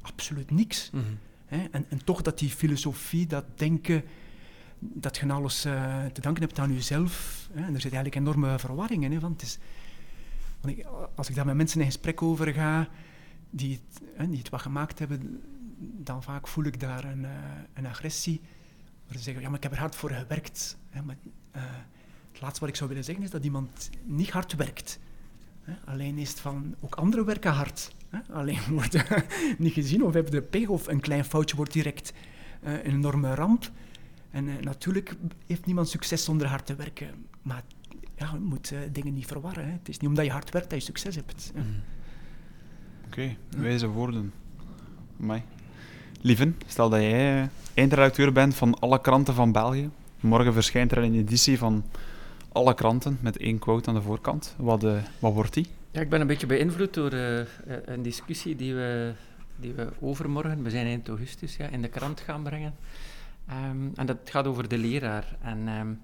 Absoluut niks. Mhm. hè, en, en toch dat die filosofie, dat denken, dat je alles uh, te danken hebt aan jezelf. Hè, en er zit eigenlijk enorme verwarring in. Hè, want het is, want ik, als ik daar met mensen in gesprek over ga, die het, hè, die het wat gemaakt hebben, dan vaak voel ik daar een, uh, een agressie ze zeggen, ja, maar ik heb er hard voor gewerkt. Hè, maar, uh, het laatste wat ik zou willen zeggen is dat iemand niet hard werkt. Hè. Alleen is het van, ook anderen werken hard. Hè. Alleen wordt niet gezien of hebben de pech of een klein foutje wordt direct uh, een enorme ramp. En uh, natuurlijk heeft niemand succes zonder hard te werken. Maar ja, je moet dingen niet verwarren. Hè. Het is niet omdat je hard werkt dat je succes hebt. Mm. Oké, okay, wijze woorden. Mij. Lieven, stel dat jij eindredacteur bent van alle kranten van België. Morgen verschijnt er een editie van alle kranten met één quote aan de voorkant. Wat, uh, wat wordt die? Ja, ik ben een beetje beïnvloed door uh, een discussie die we, die we overmorgen, we zijn eind augustus, ja, in de krant gaan brengen. Um, en dat gaat over de leraar. En um,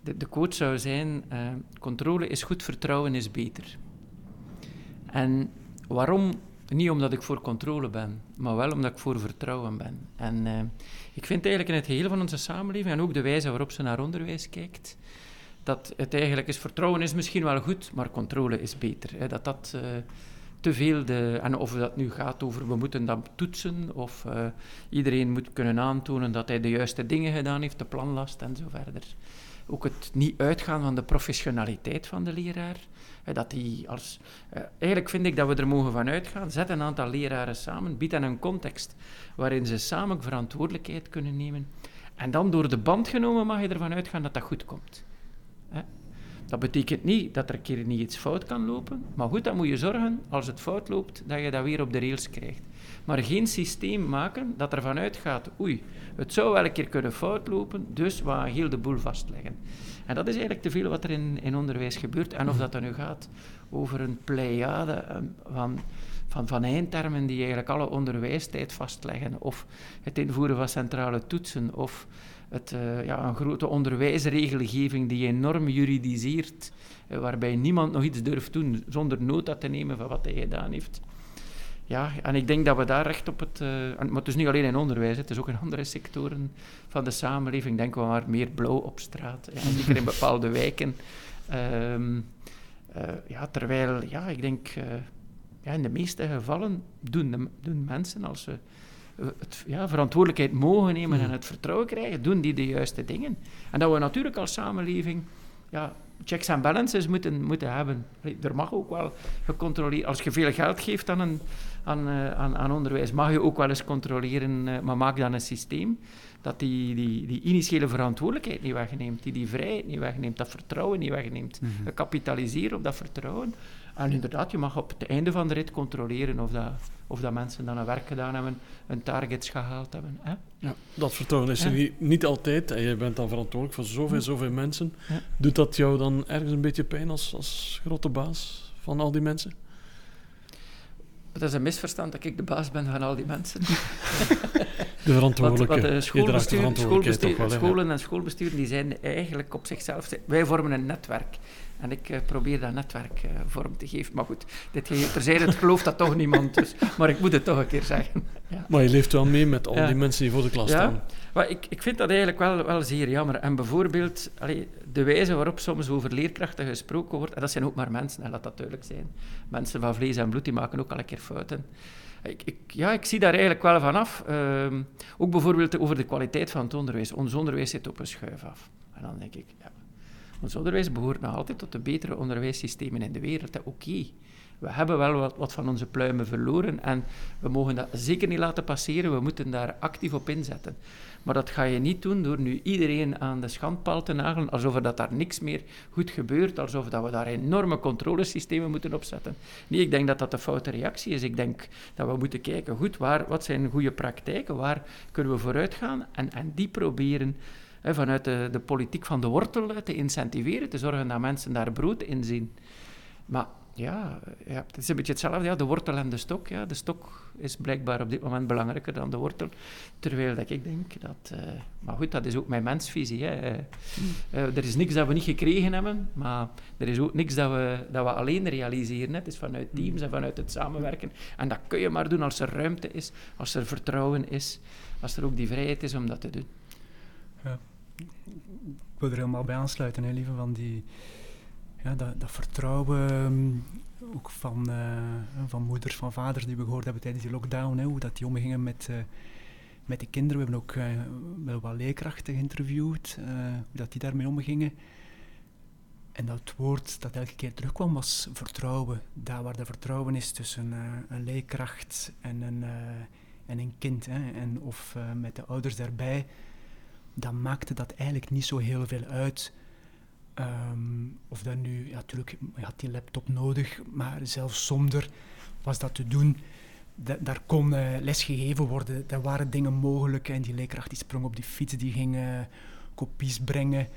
de, de quote zou zijn, uh, controle is goed, vertrouwen is beter. En waarom niet omdat ik voor controle ben, maar wel omdat ik voor vertrouwen ben. En uh, ik vind eigenlijk in het geheel van onze samenleving, en ook de wijze waarop ze naar onderwijs kijkt, dat het eigenlijk is, vertrouwen is misschien wel goed, maar controle is beter. Hè. Dat dat uh, te veel de. En of dat nu gaat over we moeten dat toetsen, of uh, iedereen moet kunnen aantonen dat hij de juiste dingen gedaan heeft, de planlast en zo verder. Ook het niet uitgaan van de professionaliteit van de leraar. Dat die als, uh, eigenlijk vind ik dat we er mogen van uitgaan. Zet een aantal leraren samen, bied hen een context waarin ze samen verantwoordelijkheid kunnen nemen. En dan door de band genomen mag je ervan uitgaan dat dat goed komt. Dat betekent niet dat er een keer niet iets fout kan lopen. Maar goed, dan moet je zorgen, als het fout loopt, dat je dat weer op de rails krijgt. Maar geen systeem maken dat ervan uitgaat, oei, het zou wel een keer kunnen fout lopen, dus we gaan heel de boel vastleggen. En dat is eigenlijk te veel wat er in, in onderwijs gebeurt. En of dat dan nu gaat over een pleiade ehm, van, van, van eindtermen die eigenlijk alle onderwijstijd vastleggen, of het invoeren van centrale toetsen, of het, uh, ja, een grote onderwijsregelgeving die enorm juridiseert, uh, waarbij niemand nog iets durft doen zonder nota te nemen van wat hij gedaan heeft. Ja, en ik denk dat we daar recht op het... Uh, maar het is niet alleen in onderwijs, het is ook in andere sectoren van de samenleving. Denken we maar meer blauw op straat, ja, zeker in bepaalde wijken. Ehm, ja, terwijl, ja, ik denk... ja, in de meeste gevallen doen, de, doen mensen als ze het, ja, verantwoordelijkheid mogen nemen en het vertrouwen krijgen, doen die de juiste dingen. En dat we natuurlijk als samenleving ja, checks en balances moeten, moeten hebben. Er mag ook wel gecontroleerd... Als je veel geld geeft aan, een, aan, uh, aan, aan onderwijs, mag je ook wel eens controleren, uh, maar maak dan een systeem dat die, die, die initiële verantwoordelijkheid niet wegneemt, die die vrijheid niet wegneemt, dat vertrouwen niet wegneemt. Mm -hmm. Kapitaliseren op dat vertrouwen. En inderdaad, je mag op het einde van de rit controleren of dat, of dat mensen dan een werk gedaan hebben, hun targets gehaald hebben. Hè? Ja, dat vertrouwen is er niet, niet, altijd. En je bent dan verantwoordelijk voor zoveel, zoveel mensen. Ja. Doet dat jou dan ergens een beetje pijn als, als grote baas van al die mensen? Het is een misverstand dat ik de baas ben van al die mensen. De verantwoordelijke. Wat, wat de schoolbestuur, schoolbestuur, wel, scholen en schoolbesturen die zijn eigenlijk op zichzelf... Wij vormen een netwerk. En ik uh, probeer dat netwerk uh, vorm te geven. Maar goed, dit terzijde, het gelooft dat toch niemand. Dus, maar ik moet het toch een keer zeggen. Ja. Maar je leeft wel mee met al ja. die mensen die voor de klas ja. staan. Maar ik, ik vind dat eigenlijk wel, wel zeer jammer. En bijvoorbeeld allee, de wijze waarop soms over leerkrachten gesproken wordt, en dat zijn ook maar mensen, en laat dat duidelijk zijn. Mensen van vlees en bloed, die maken ook al een keer fouten. Ik, ik, ja, ik zie daar eigenlijk wel vanaf. Uh, ook bijvoorbeeld over de kwaliteit van het onderwijs. Ons onderwijs zit op een schuif af. En dan denk ik, ja, ons onderwijs behoort nog altijd tot de betere onderwijssystemen in de wereld. Oké, we hebben wel wat, wat, van onze pluimen verloren en we mogen dat zeker niet laten passeren. We moeten daar actief op inzetten. Maar dat ga je niet doen door nu iedereen aan de schandpaal te nagelen, alsof er dat daar niks meer goed gebeurt, alsof dat we daar enorme controlesystemen moeten opzetten. Nee, ik denk dat dat de foute reactie is. Ik denk dat we moeten kijken, goed, waar, wat zijn goede praktijken, waar kunnen we vooruit gaan en, en die proberen vanuit de, de politiek van de wortel te incentiveren, te zorgen dat mensen daar brood in zien. Maar ja, ja, het is een beetje hetzelfde, ja, de wortel en de stok. Ja. De stok is blijkbaar op dit moment belangrijker dan de wortel. Terwijl dat ik denk dat... Uh, maar goed, dat is ook mijn mensvisie. Hè. Uh, uh, er is niks dat we niet gekregen hebben, maar er is ook niks dat we, dat we alleen realiseren. Hè. Het is vanuit teams en vanuit het samenwerken. En dat kun je maar doen als er ruimte is, als er vertrouwen is, als er ook die vrijheid is om dat te doen. Ja ik wil er helemaal bij aansluiten, hè, lieve, van die, ja, dat, dat vertrouwen um, ook van, uh, van moeders, van vaders die we gehoord hebben tijdens die lockdown, hè, hoe dat die omgingen met, uh, met de kinderen. We hebben ook uh, wel wat leerkrachten geïnterviewd, hoe dat die daarmee omgingen. En dat woord dat elke keer terugkwam was vertrouwen. Daar waar de vertrouwen is tussen een leerkracht en een, en een kind, hè, en of met de ouders daarbij dan maakte dat eigenlijk niet zo heel veel uit. Um, of dat nu, ja, natuurlijk, je had die laptop nodig, maar zelfs zonder was dat te doen. Da daar kon uh, les gegeven worden, daar waren dingen mogelijk. En die leerkracht die sprong op die fiets, die ging uh, kopies brengen.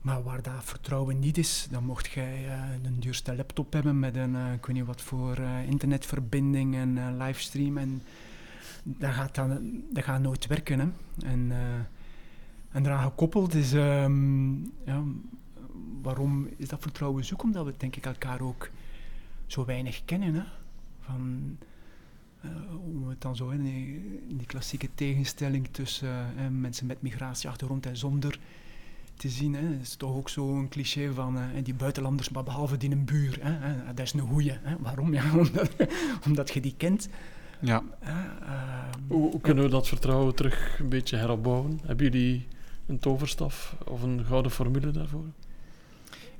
Maar waar dat vertrouwen niet is, dan mocht jij uh, een duurste laptop hebben met een, ik weet niet wat voor internetverbinding en livestream. En dat gaat, dan, dat gaat nooit werken. En, en daaraan gekoppeld is, um, ja, waarom is dat vertrouwen zoek? Omdat we denk ik elkaar ook zo weinig kennen. Hè. Van, uh, hoe we het dan zo in die, in die klassieke tegenstelling tussen uh, mensen met migratieachtergrond en zonder, te zien. Hè. Het is toch ook zo'n cliché van uh, die buitenlanders, maar behalve die een buur. Hè. Dat is een goeie. Hè. Waarom? Ja, omdat, omdat je die kent. Ja. hoe, hoe, kunnen we dat vertrouwen terug een beetje heropbouwen? Hebben jullie een toverstaf of een gouden formule daarvoor?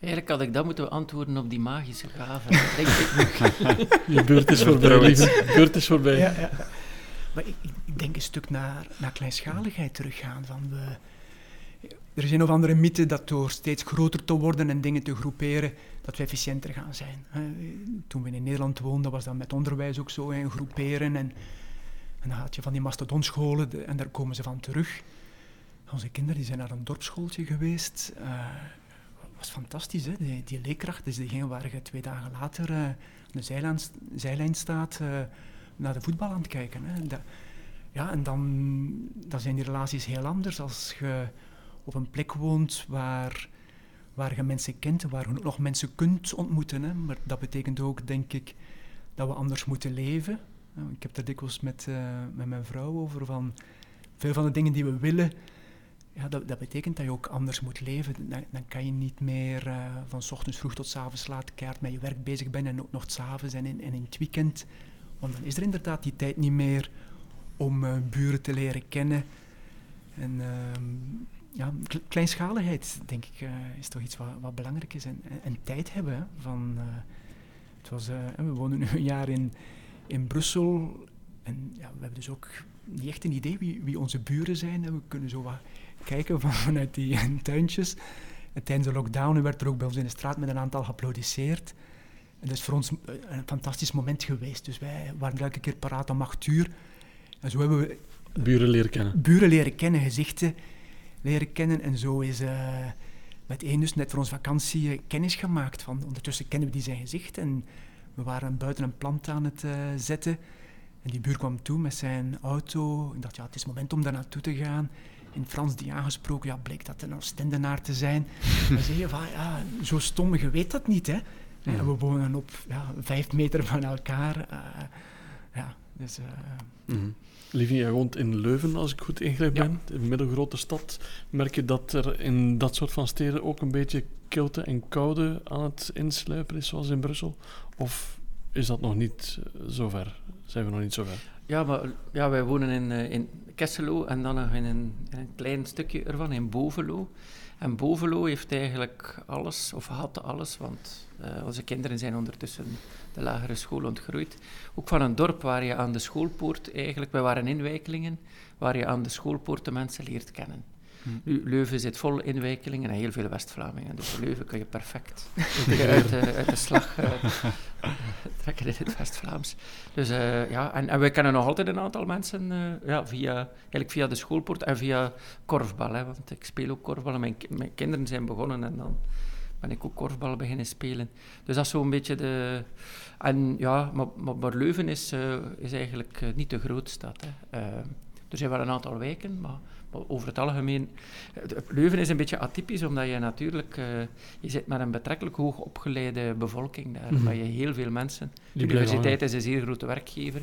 Eigenlijk had ik dat moeten antwoorden op die magische gave. denk ik. Je beurt is voorbij, lieve. beurt is voorbij. Ja, ja. Maar ik, ik, denk een stuk naar, naar kleinschaligheid teruggaan. Van we, er is een of andere mythe dat door steeds groter te worden en dingen te groeperen, dat we efficiënter gaan zijn. Toen we in Nederland woonden, was dat met onderwijs ook zo, hè, groeperen. En, en dan had je van die mastodonscholen en daar komen ze van terug. Onze kinderen die zijn naar een dorpsschooltje geweest. Uh, was fantastisch, hè? Die, die leerkracht is degene waar je twee dagen later uh, de zijlijn, staat uh, naar de voetbal aan het kijken. Hè? Dat, ja, en dan, dan zijn die relaties heel anders als je op een plek woont waar, waar je mensen kent, waar je ook nog mensen kunt ontmoeten. Hè? Maar dat betekent ook, denk ik, dat we anders moeten leven. Ik heb daar dikwijls met, met mijn vrouw over van veel van de dingen die we willen, ja, dat, dat, betekent dat je ook anders moet leven. Dan, dan kan je niet meer uh, van ochtends vroeg tot avonds laat keihard met je werk bezig zijn en ook nog s'avonds en in, en in het weekend. Want dan is er inderdaad die tijd niet meer om uh, buren te leren kennen. En uh, ja, kleinschaligheid, denk ik, uh, is toch iets wat, wat belangrijk is. En, tijd hebben. Van, het was, we wonen nu een jaar in, in Brussel. En ja, we hebben dus ook niet echt een idee wie, wie onze buren zijn. En we kunnen zo wat kijken vanuit die tuintjes. En tijdens de lockdown werd er ook bij ons in de straat met een aantal geapplaudisseerd. En dat is voor ons een fantastisch moment geweest. Dus wij waren elke keer paraat om acht uur. En zo hebben we... Buren leren kennen. Buren leren kennen, gezichten leren kennen. En zo is uh, met één dus net voor onze vakantie uh, kennis gemaakt. Van, ondertussen kennen we die zijn gezicht. En we waren buiten een plant aan het uh, zetten. En die buur kwam toe met zijn auto. Ik dacht, ja, het is moment om daar naartoe te gaan in Frans die aangesproken, ja, bleek dat een Oostendenaar te zijn. Dan zeg je van, ja, zo stom, je weet dat niet, hè. Ja. We wonen op ja, vijf meter van elkaar. Uh, ja, dus... Uh, mm Livie, jij woont in Leuven, als ik goed ingrijp ben, een middelgrote stad. Merk je dat er in dat soort van steden ook een beetje kilte en koude aan het insluipen is, zoals in Brussel? Of is dat nog niet zover? Zijn we nog niet zover? Ja, maar ja, wij wonen in, in Kesselo en dan nog in een, klein stukje ervan, in Bovenlo. En Bovenlo heeft eigenlijk alles, of had alles, want uh, onze kinderen zijn ondertussen de lagere school ontgroeid. Ook van een dorp waar je aan de schoolpoort eigenlijk, wij waren inwijkelingen, waar je aan de schoolpoort de mensen leert kennen. Nu, Leuven zit vol inwijkelingen en heel veel West-Vlamingen. Dus Leuven kun je perfect uit, uh, uit, de slag uh, trekken in het West-Vlaams. Dus uh, ja, en, en wij kennen nog altijd een aantal mensen ja, via, eigenlijk via de schoolpoort en via korfbal. Hè, want ik speel ook korfbal en mijn, mijn kinderen zijn begonnen en dan ben ik ook korfbal beginnen spelen. Dus dat is zo'n beetje de... En ja, maar, maar, maar Leuven is, is eigenlijk niet de grootste stad. Hè. er zijn wel een aantal wijken, maar over het algemeen, Leuven is een beetje atypisch, omdat je natuurlijk, uh, je zit met een betrekkelijk hoog opgeleide bevolking daar, mm je heel veel mensen. de universiteit is een zeer grote werkgever.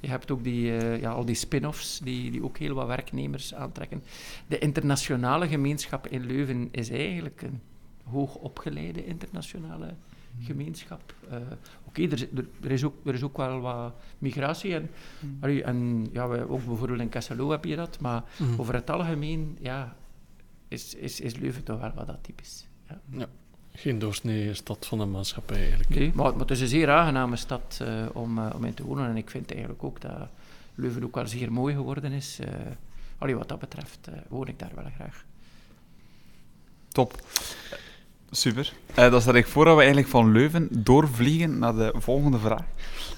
Je hebt ook die, uh, ja, al die spin-offs die, die ook heel wat werknemers aantrekken. De internationale gemeenschap in Leuven is eigenlijk een hoog opgeleide internationale gemeenschap. Uh, Oké, er, er, is ook, er is ook wel wat migratie. En, mm. en ja, wij, ook bijvoorbeeld in Kesselo heb je dat. Maar mm. over het algemeen ja, is, is, is Leuven toch wel wat atypisch. Ja. ja. Geen doorsnee stad van de maatschappij eigenlijk. Nee, maar, maar het is een zeer aangename stad uh, om, uh, om in te wonen. En ik vind eigenlijk ook dat Leuven ook wel zeer mooi geworden is. allee, wat dat betreft woon ik daar wel graag. Top. Super. Uh, dan stel ik voor dat we eigenlijk van Leuven doorvliegen naar de volgende vraag.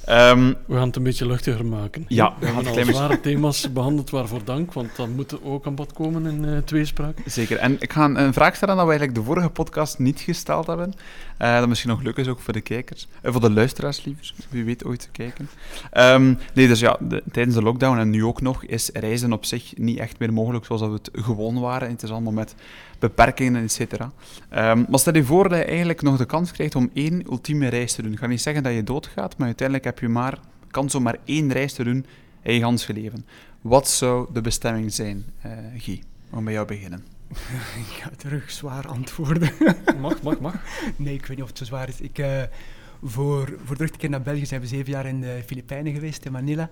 Um, we gaan het een beetje luchtiger maken. Ja, we gaan al zware thema's behandeld, waarvoor dank, want dan moet ook aan bod komen in uh, tweespraak. Zeker. En ik ga een vraag stellen dat we eigenlijk de vorige podcast niet gesteld hebben. Uh, dat misschien nog leuk is ook voor de kijkers. Uh, voor de luisteraars liever, wie weet ooit te kijken. Um, nee, dus ja, de, tijdens de lockdown en nu ook nog is reizen op zich niet echt meer mogelijk zoals dat we het gewoon waren. Het is allemaal met beperkingen, et cetera. Um, maar stel je voor dat je eigenlijk nog de kans krijgt om één ultieme reis te doen. Ik ga niet zeggen dat je doodgaat, maar uiteindelijk heb je maar kans om maar één reis te doen in je gans leven. Wat zou de bestemming zijn, uh, Guy? Om bij jou beginnen. ik ga terug zwaar antwoorden. mag, mag, mag. Nee, ik weet niet of het zo zwaar is. Ik, uh, voor, voor de keer naar België zijn we zeven jaar in de Filipijnen geweest, in Manila.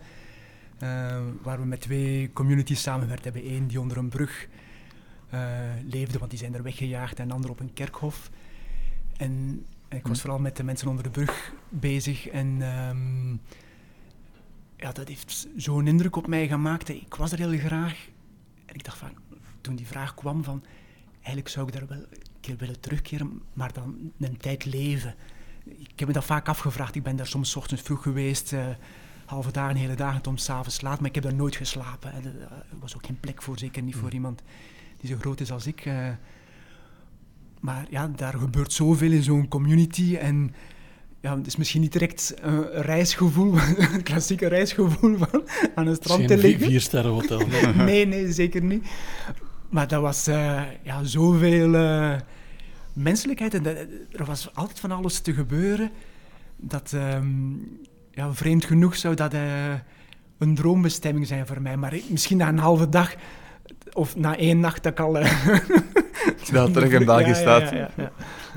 Uh, waar we met twee communities samenwerkt hebben. Eén die onder een brug uh, leefde, want die zijn er weggejaagd, en een ander op een kerkhof. En ik was hm. vooral met de mensen onder de brug bezig. En um, ja, dat heeft zo'n indruk op mij gemaakt. Ik was er heel graag. En ik dacht van, toen die vraag kwam van, eigenlijk zou ik daar wel een keer willen terugkeren, maar dan een tijd leven. Ik heb me dat vaak afgevraagd. Ik ben daar soms ochtends vroeg geweest, uh, halve dagen, hele dagen, tot s'avonds laat, maar ik heb daar nooit geslapen. Er was ook geen plek voor, zeker niet voor hm. iemand die zo groot is als ik. Uh, maar ja, daar gebeurt zoveel in zo'n community en ja, het is misschien niet direct een reisgevoel, een klassieke reisgevoel van aan een strand te liggen. Een vier sterren hotel. Nee. nee, zeker niet. Maar dat was uh, ja, zoveel uh, menselijkheid en er was altijd van alles te gebeuren. Dat, um, ja, vreemd genoeg zou dat uh, een droombestemming zijn voor mij. Maar misschien na een halve dag of na één nacht dat ik al... dat terug in België staat.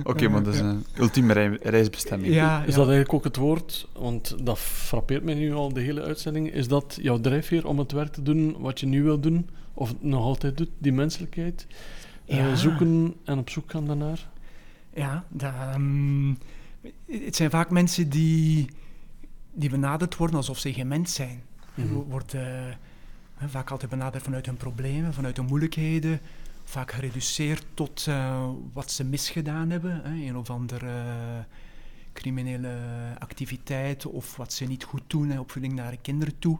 Oké, maar dat is een ultieme reisbestemming. Ja, is dat eigenlijk ook het woord, want dat frappeert mij nu al de hele uitzending, is dat jouw drijfveer om het werk te doen wat je nu wil doen, of nog altijd doet, die menselijkheid? Uh, zoeken en op zoek gaan daarnaar? Ja, dat, um, het zijn vaak mensen die, die benaderd worden alsof ze geen mens zijn. Mm -hmm. Wordt... Vaak altijd benaderd vanuit hun problemen, vanuit hun moeilijkheden, vaak gereduceerd tot uh, wat ze misgedaan hebben, hè, een of andere uh, criminele activiteit of wat ze niet goed doen, hè, opvoeding naar kinderen toe.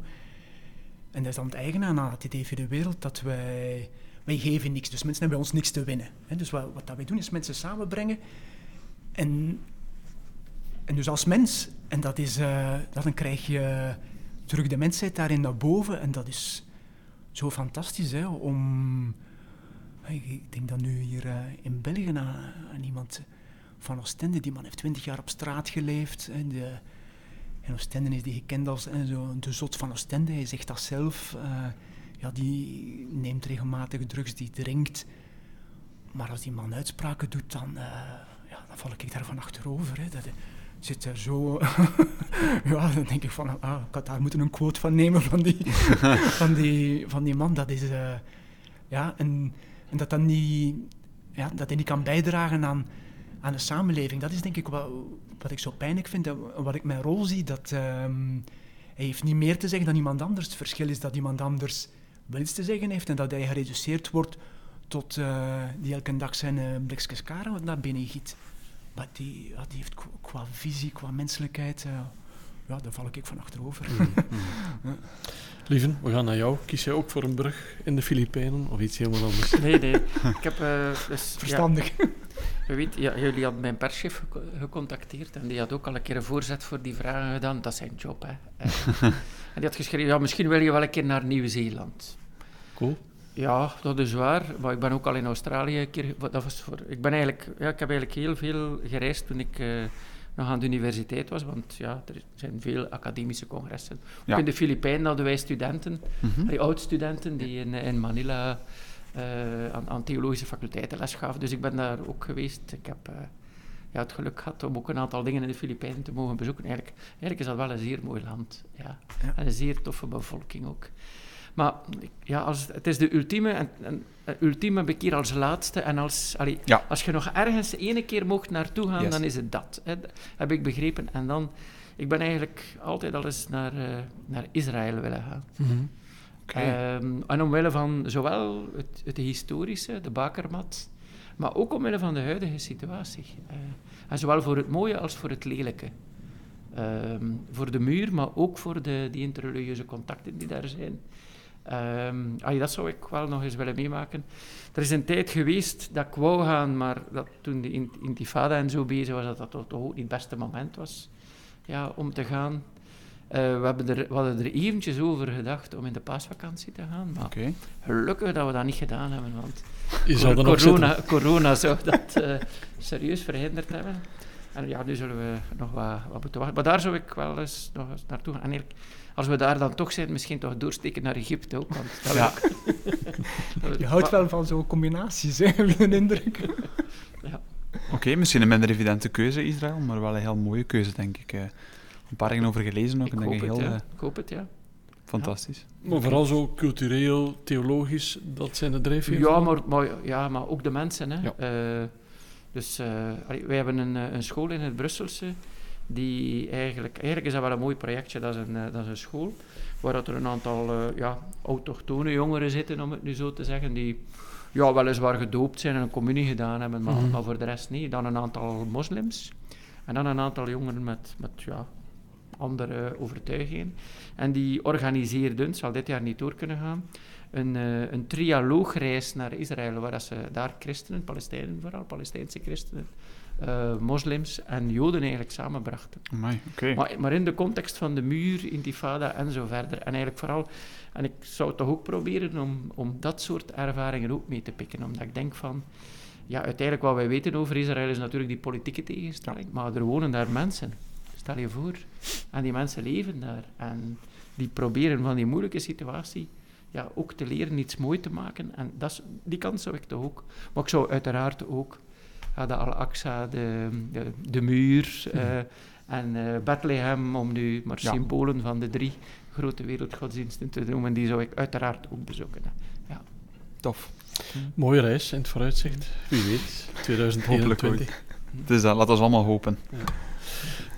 En dat is dan het eigen aan het idee de wereld dat wij, wij geven niks, dus mensen hebben bij ons niks te winnen. Hè. Dus wat, wat dat wij doen is mensen samenbrengen en, en dus als mens, en dat is, uh, dan krijg je terug de mensheid daarin naar boven en dat is zo fantastisch hè, om. Ik denk dan nu hier uh, in België aan, iemand van Oostende. Die man heeft twintig jaar op straat geleefd. Hè, de, en Oostende is die gekend als hè, zo, de zot van Oostende. Hij zegt dat zelf. Ja, die neemt regelmatig drugs, die drinkt. Maar als die man uitspraken doet, dan, ja, dan val ik daarvan achterover. Hè. Dat, zit er zo... ja, dan denk ik van, ah, ik had daar moeten een quote van nemen van die, van die, van die man. Dat is... Uh, ja, en, en dat dan niet... Ja, dat hij niet kan bijdragen aan, aan de samenleving. Dat is denk ik wat, wat ik zo pijnlijk vind en wat ik mijn rol zie. Dat um, hij heeft niet meer te zeggen dan iemand anders. Het verschil is dat iemand anders wel iets te zeggen heeft en dat hij gereduceerd wordt tot uh, die elke dag zijn uh, blikjes karen naar binnen giet. Maar die, ja, die heeft qua visie, qua menselijkheid, uh, ja, daar val ik van achterover. Mm, mm. Lieven, we gaan naar jou. Kies jij ook voor een brug in de Filipijnen of iets helemaal anders? Nee, nee. Ik heb, uh, dus, Verstandig. Ja, weet, ja, jullie hadden mijn perschef gecontacteerd en die had ook al een keer een voorzet voor die vragen gedaan. Dat is zijn job, hè. Uh, en die had geschreven, ja, misschien wil je wel een keer naar Nieuw-Zeeland. Cool. Ja, dat is waar. Maar ik ben ook al in Australië een keer. Dat was voor, ik, ben eigenlijk, ja, ik heb eigenlijk heel veel gereisd toen ik uh, nog aan de universiteit was. Want ja, er zijn veel academische congressen. Ook in de Filipijnen hadden wij studenten, mm -hmm. oud-studenten, die in, in Manila uh, aan, aan, theologische faculteiten les gaven. Dus ik ben daar ook geweest. Ik heb uh, ja, het geluk gehad om ook een aantal dingen in de Filipijnen te mogen bezoeken. Eigenlijk, eigenlijk is dat wel een zeer mooi land. Ja. ja. En een zeer toffe bevolking ook. Maar ja, als, het is de ultieme, en, en, ultieme bekeer als laatste. En als, allee, ja. als je nog ergens ene keer mocht naartoe gaan, yes. dan is het dat. Hè, heb ik begrepen. En dan, ik ben eigenlijk altijd al eens naar, uh, naar Israël willen gaan. Mm -hmm. okay. um, en omwille van zowel het, het, historische, de bakermat, maar ook omwille van de huidige situatie. Uh, en zowel voor het mooie als voor het lelijke. Um, voor de muur, maar ook voor de, die interreligieuze contacten die daar zijn. Um, dat zou ik wel nog eens willen meemaken. Er is een tijd geweest dat ik wou gaan, maar dat toen de intifada en zo bezig was, dat dat toch ook niet het beste moment was ja, om te gaan. Uh, we, hebben er, we hadden er eventjes over gedacht om in de paasvakantie te gaan, maar okay. gelukkig dat we dat niet gedaan hebben, want Je corona, corona zou dat uh, serieus verhinderd hebben. En ja, nu zullen we nog wat, wat moeten wachten. Maar daar zou ik wel eens nog eens naartoe gaan. En als we daar dan toch zijn, misschien toch doorsteken naar Egypte ook. Want dat ja. Je houdt wel van zo'n combinaties, hè, heb een indruk. ja. Oké, misschien een minder evidente keuze, Israël, maar wel een heel mooie keuze, denk ik. Eh. Een paar dingen over gelezen ook. Ik, en hoop, denk het, heel, ja. ik hoop het, ja. Fantastisch. Maar vooral zo cultureel, theologisch, dat zijn de drijfveren? Ja, maar, maar, ja, maar ook de mensen. Hè. Ja. Uh, dus uh, wij hebben een, een school in het Brusselse die eigenlijk, eigenlijk is dat wel een mooi projectje, dat is een, uh, dat is een school, waar er een aantal uh, ja, autochtone jongeren zitten, om het nu zo te zeggen, die ja, weliswaar gedoopt zijn en een communie gedaan hebben, maar, mm -hmm. maar voor de rest niet. Dan een aantal moslims en dan een aantal jongeren met, met ja, andere overtuigingen. En die organiseerden, zal dit jaar niet door kunnen gaan, een, uh, een trialoogreis naar Israël, waar ze daar christenen, Palestijnen vooral, Palestijnse christenen, uh, moslims en joden eigenlijk samenbrachten. Amai, okay. maar, maar in de context van de muur, intifada en zo verder. En eigenlijk vooral, en ik zou toch ook proberen om, om dat soort ervaringen ook mee te pikken, omdat ik denk van, ja, uiteindelijk wat wij weten over Israël is natuurlijk die politieke tegenstelling, maar er wonen daar mensen. Stel je voor. En die mensen leven daar. En die proberen van die moeilijke situatie ja, ook te leren iets mooi te maken. En dat is, die kant zou ik toch ook. Maar ik zou uiteraard ook ja, de Al-Aqsa, de, de, de, muur uh, en uh, Bethlehem, om nu maar ja. symbolen van de drie grote wereldgodsdiensten te noemen, die zou ik uiteraard ook bezoeken. Ja. Tof. Mooie reis in het vooruitzicht. Wie weet, 2021. Dus dat laten we allemaal hopen. Ja.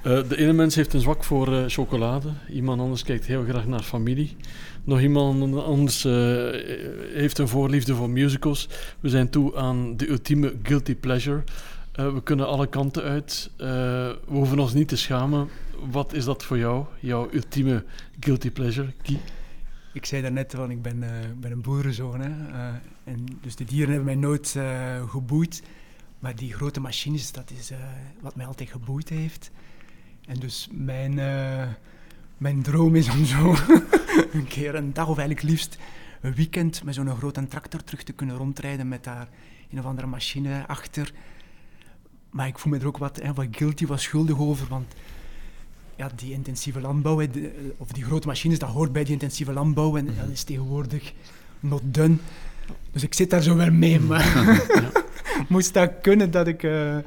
Uh, de ene mens heeft een zwak voor uh, chocolade, iemand anders kijkt heel graag naar familie. Nog iemand anders uh, heeft een voorliefde voor musicals. We zijn toe aan de ultieme guilty pleasure. we kunnen alle kanten uit. we hoeven ons niet te schamen. Wat is dat voor jou, jouw ultieme guilty pleasure? Ik zei daarnet, van ik ben, ben een boerenzoon. Hè? en dus de dieren hebben mij nooit geboeid. Maar die grote machines, dat is wat mij altijd geboeid heeft. En dus mijn, mijn droom is om zo een keer een dag of eigenlijk liefst een weekend met zo'n grote tractor terug te kunnen rondrijden met daar een of andere machine achter. Maar ik voel me er ook wat, hè, wat guilty, wat schuldig over, want ja, die intensieve landbouw, hè, de, of die grote machines, dat hoort bij die intensieve landbouw en dat is tegenwoordig not done. Dus ik zit daar zo wel mee, maar moest dat kunnen dat ik uh,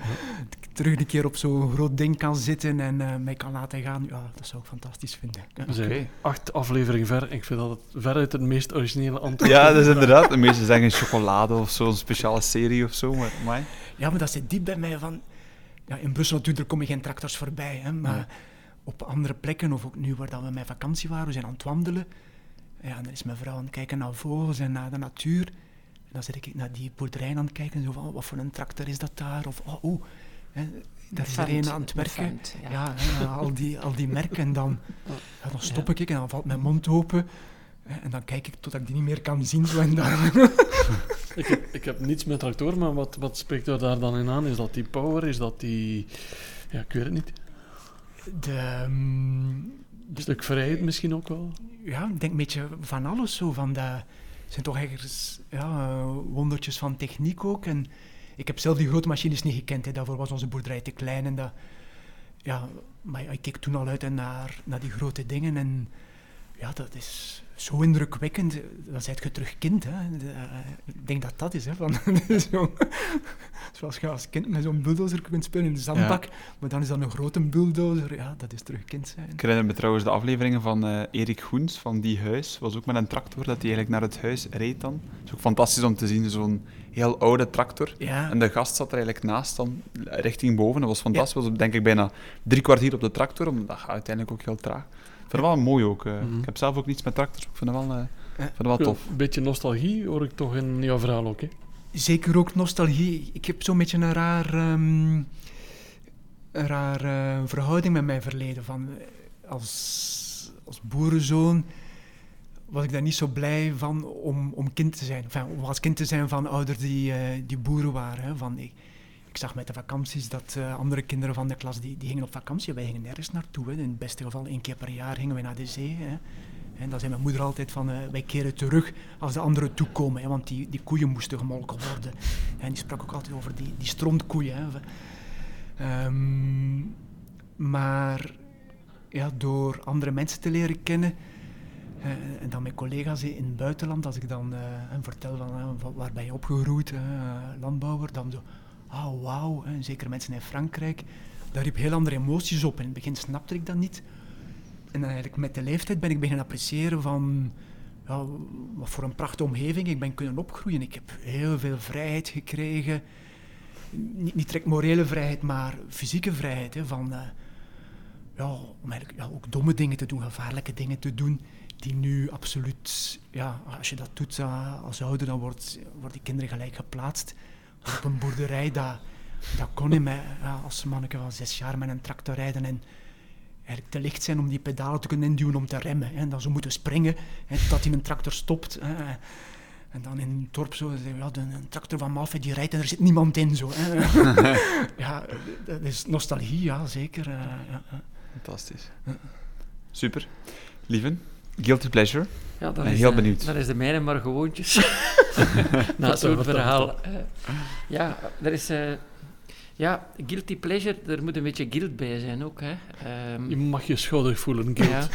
terug een keer op zo'n groot ding kan zitten en uh, mij kan laten gaan, ja, dat zou ik fantastisch vinden. Ja. We zijn okay. acht afleveringen ver. Ik vind dat het veruit het meest originele antwoord Ja, dat is inderdaad. De meeste zeggen chocolade of zo, een speciale serie of zo. Maar, maar... Ja, maar dat zit diep bij mij van... Ja, in Brussel natuurlijk kom je geen tractors voorbij, hè, maar ja. op andere plekken, of ook nu waar dat we met vakantie waren, we zijn aan het wandelen, ja, dan is mijn vrouw aan het kijken naar vogels en naar de natuur. En dan zit ik naar die boerderijen aan het kijken, zo van, wat voor een tractor is dat daar? Of, oh, oh daar is er een aan het werken. Vent, ja, al, die, al die merken. En dan, ja, dan stop ik en dan valt mijn mond open. En dan kijk ik totdat ik die niet meer kan zien. Zo en dan. ik, heb, ik heb niets met tractor, maar wat, wat spreekt er daar dan in aan? Is dat die power? Is dat die... Ja, ik weet het niet. De... Um, een stuk vrijheid misschien ook wel? Ja, ik denk een beetje van alles zo. Van dat zijn toch ergens ja, wondertjes van techniek ook. En ik heb zelf die grote machines niet gekend. Hè. Daarvoor was onze boerderij te klein. En dat, ja, maar ik keek toen al uit naar, naar die grote dingen. En ja, dat is zo indrukwekkend. Dan zijt je terug kind. Hè. De, uh, ik denk dat dat is. Hè, van, zo, zoals je als kind met zo'n bulldozer kunt spelen in de zandbak. Ja. Maar dan is dat een grote bulldozer. Ja, dat is terug kind zijn. Ik herinner me trouwens de afleveringen van uh, Erik Goens van Die Huis. was ook met een tractor dat hij eigenlijk naar het huis reed dan. Het is ook fantastisch om te zien, zo'n heel oude tractor. Ja. En de gast zat er eigenlijk naast dan, richting boven. Dat was fantastisch. Ja. was denk ik bijna drie kwartier op de tractor. Omdat dat gaat uiteindelijk ook heel traag. Ik vind het wel mooi ook. Uh. Mm -hmm. Ik heb zelf ook niets met tractors. Ik vind het wel, uh, vind het wel tof. Een beetje nostalgie hoor ik toch in jouw verhaal ook. Hè? Zeker ook nostalgie. Ik heb zo'n beetje een raar, um, een raar uh, verhouding met mijn verleden. Van, als, als boerenzoon was ik daar niet zo blij van om, om kind te zijn. Enfin, om als kind te zijn van ouders die, uh, die boeren waren. Hè. Van, ik, ik zag met de vakanties dat uh, andere kinderen van de klas die, die gingen op vakantie. Wij gingen nergens naartoe. In het beste geval één keer per jaar gingen we naar de zee. Hè. En dan zei mijn moeder altijd van, uh, wij keren terug als de anderen toekomen. Hè, want die, die koeien moesten gemolken worden. En die sprak ook altijd over die, die strontkoeien. Hè. Um, maar ja, door andere mensen te leren kennen. Uh, en dan mijn collega's in het buitenland, als ik dan uh, hen vertel van, van waar ben je opgegroeid, landbouwer, dan zo, oh wauw, zeker mensen in Frankrijk, daar riep heel andere emoties op. In het begin snapte ik dat niet. En dan eigenlijk met de leeftijd ben ik beginnen appreciëren van ja, wat voor een prachtige omgeving ik ben kunnen opgroeien. Ik heb heel veel vrijheid gekregen. Niet, niet direct morele vrijheid, maar fysieke vrijheid. Hè, van, uh, ja, om eigenlijk ja, ook domme dingen te doen, gevaarlijke dingen te doen, die nu absoluut, ja, als je dat doet uh, als ouder, dan wordt, worden die kinderen gelijk geplaatst. Op een boerderij, dat, dat kon ik mij als manneke van zes jaar met een tractor rijden en eigenlijk te licht zijn om die pedalen te kunnen induwen om te remmen. Hè. En dan zo moeten springen, hè, totdat hij een tractor stopt. Hè. En dan in het dorp zo, ja, de, een tractor van Malfait die rijdt en er zit niemand in. Zo, hè. ja, dat is nostalgie, ja, zeker. Uh, ja. Fantastisch. Super. Lieven, guilty pleasure? Ja, dat ben is, heel benieuwd. Dat is de mijne, maar gewoontjes. Na zo'n verhaal. Uh, ja, er is... Uh, ja, guilty pleasure, er moet een beetje guilt bij zijn ook. Hè. Um, je mag je schuldig voelen, guilt. Ja,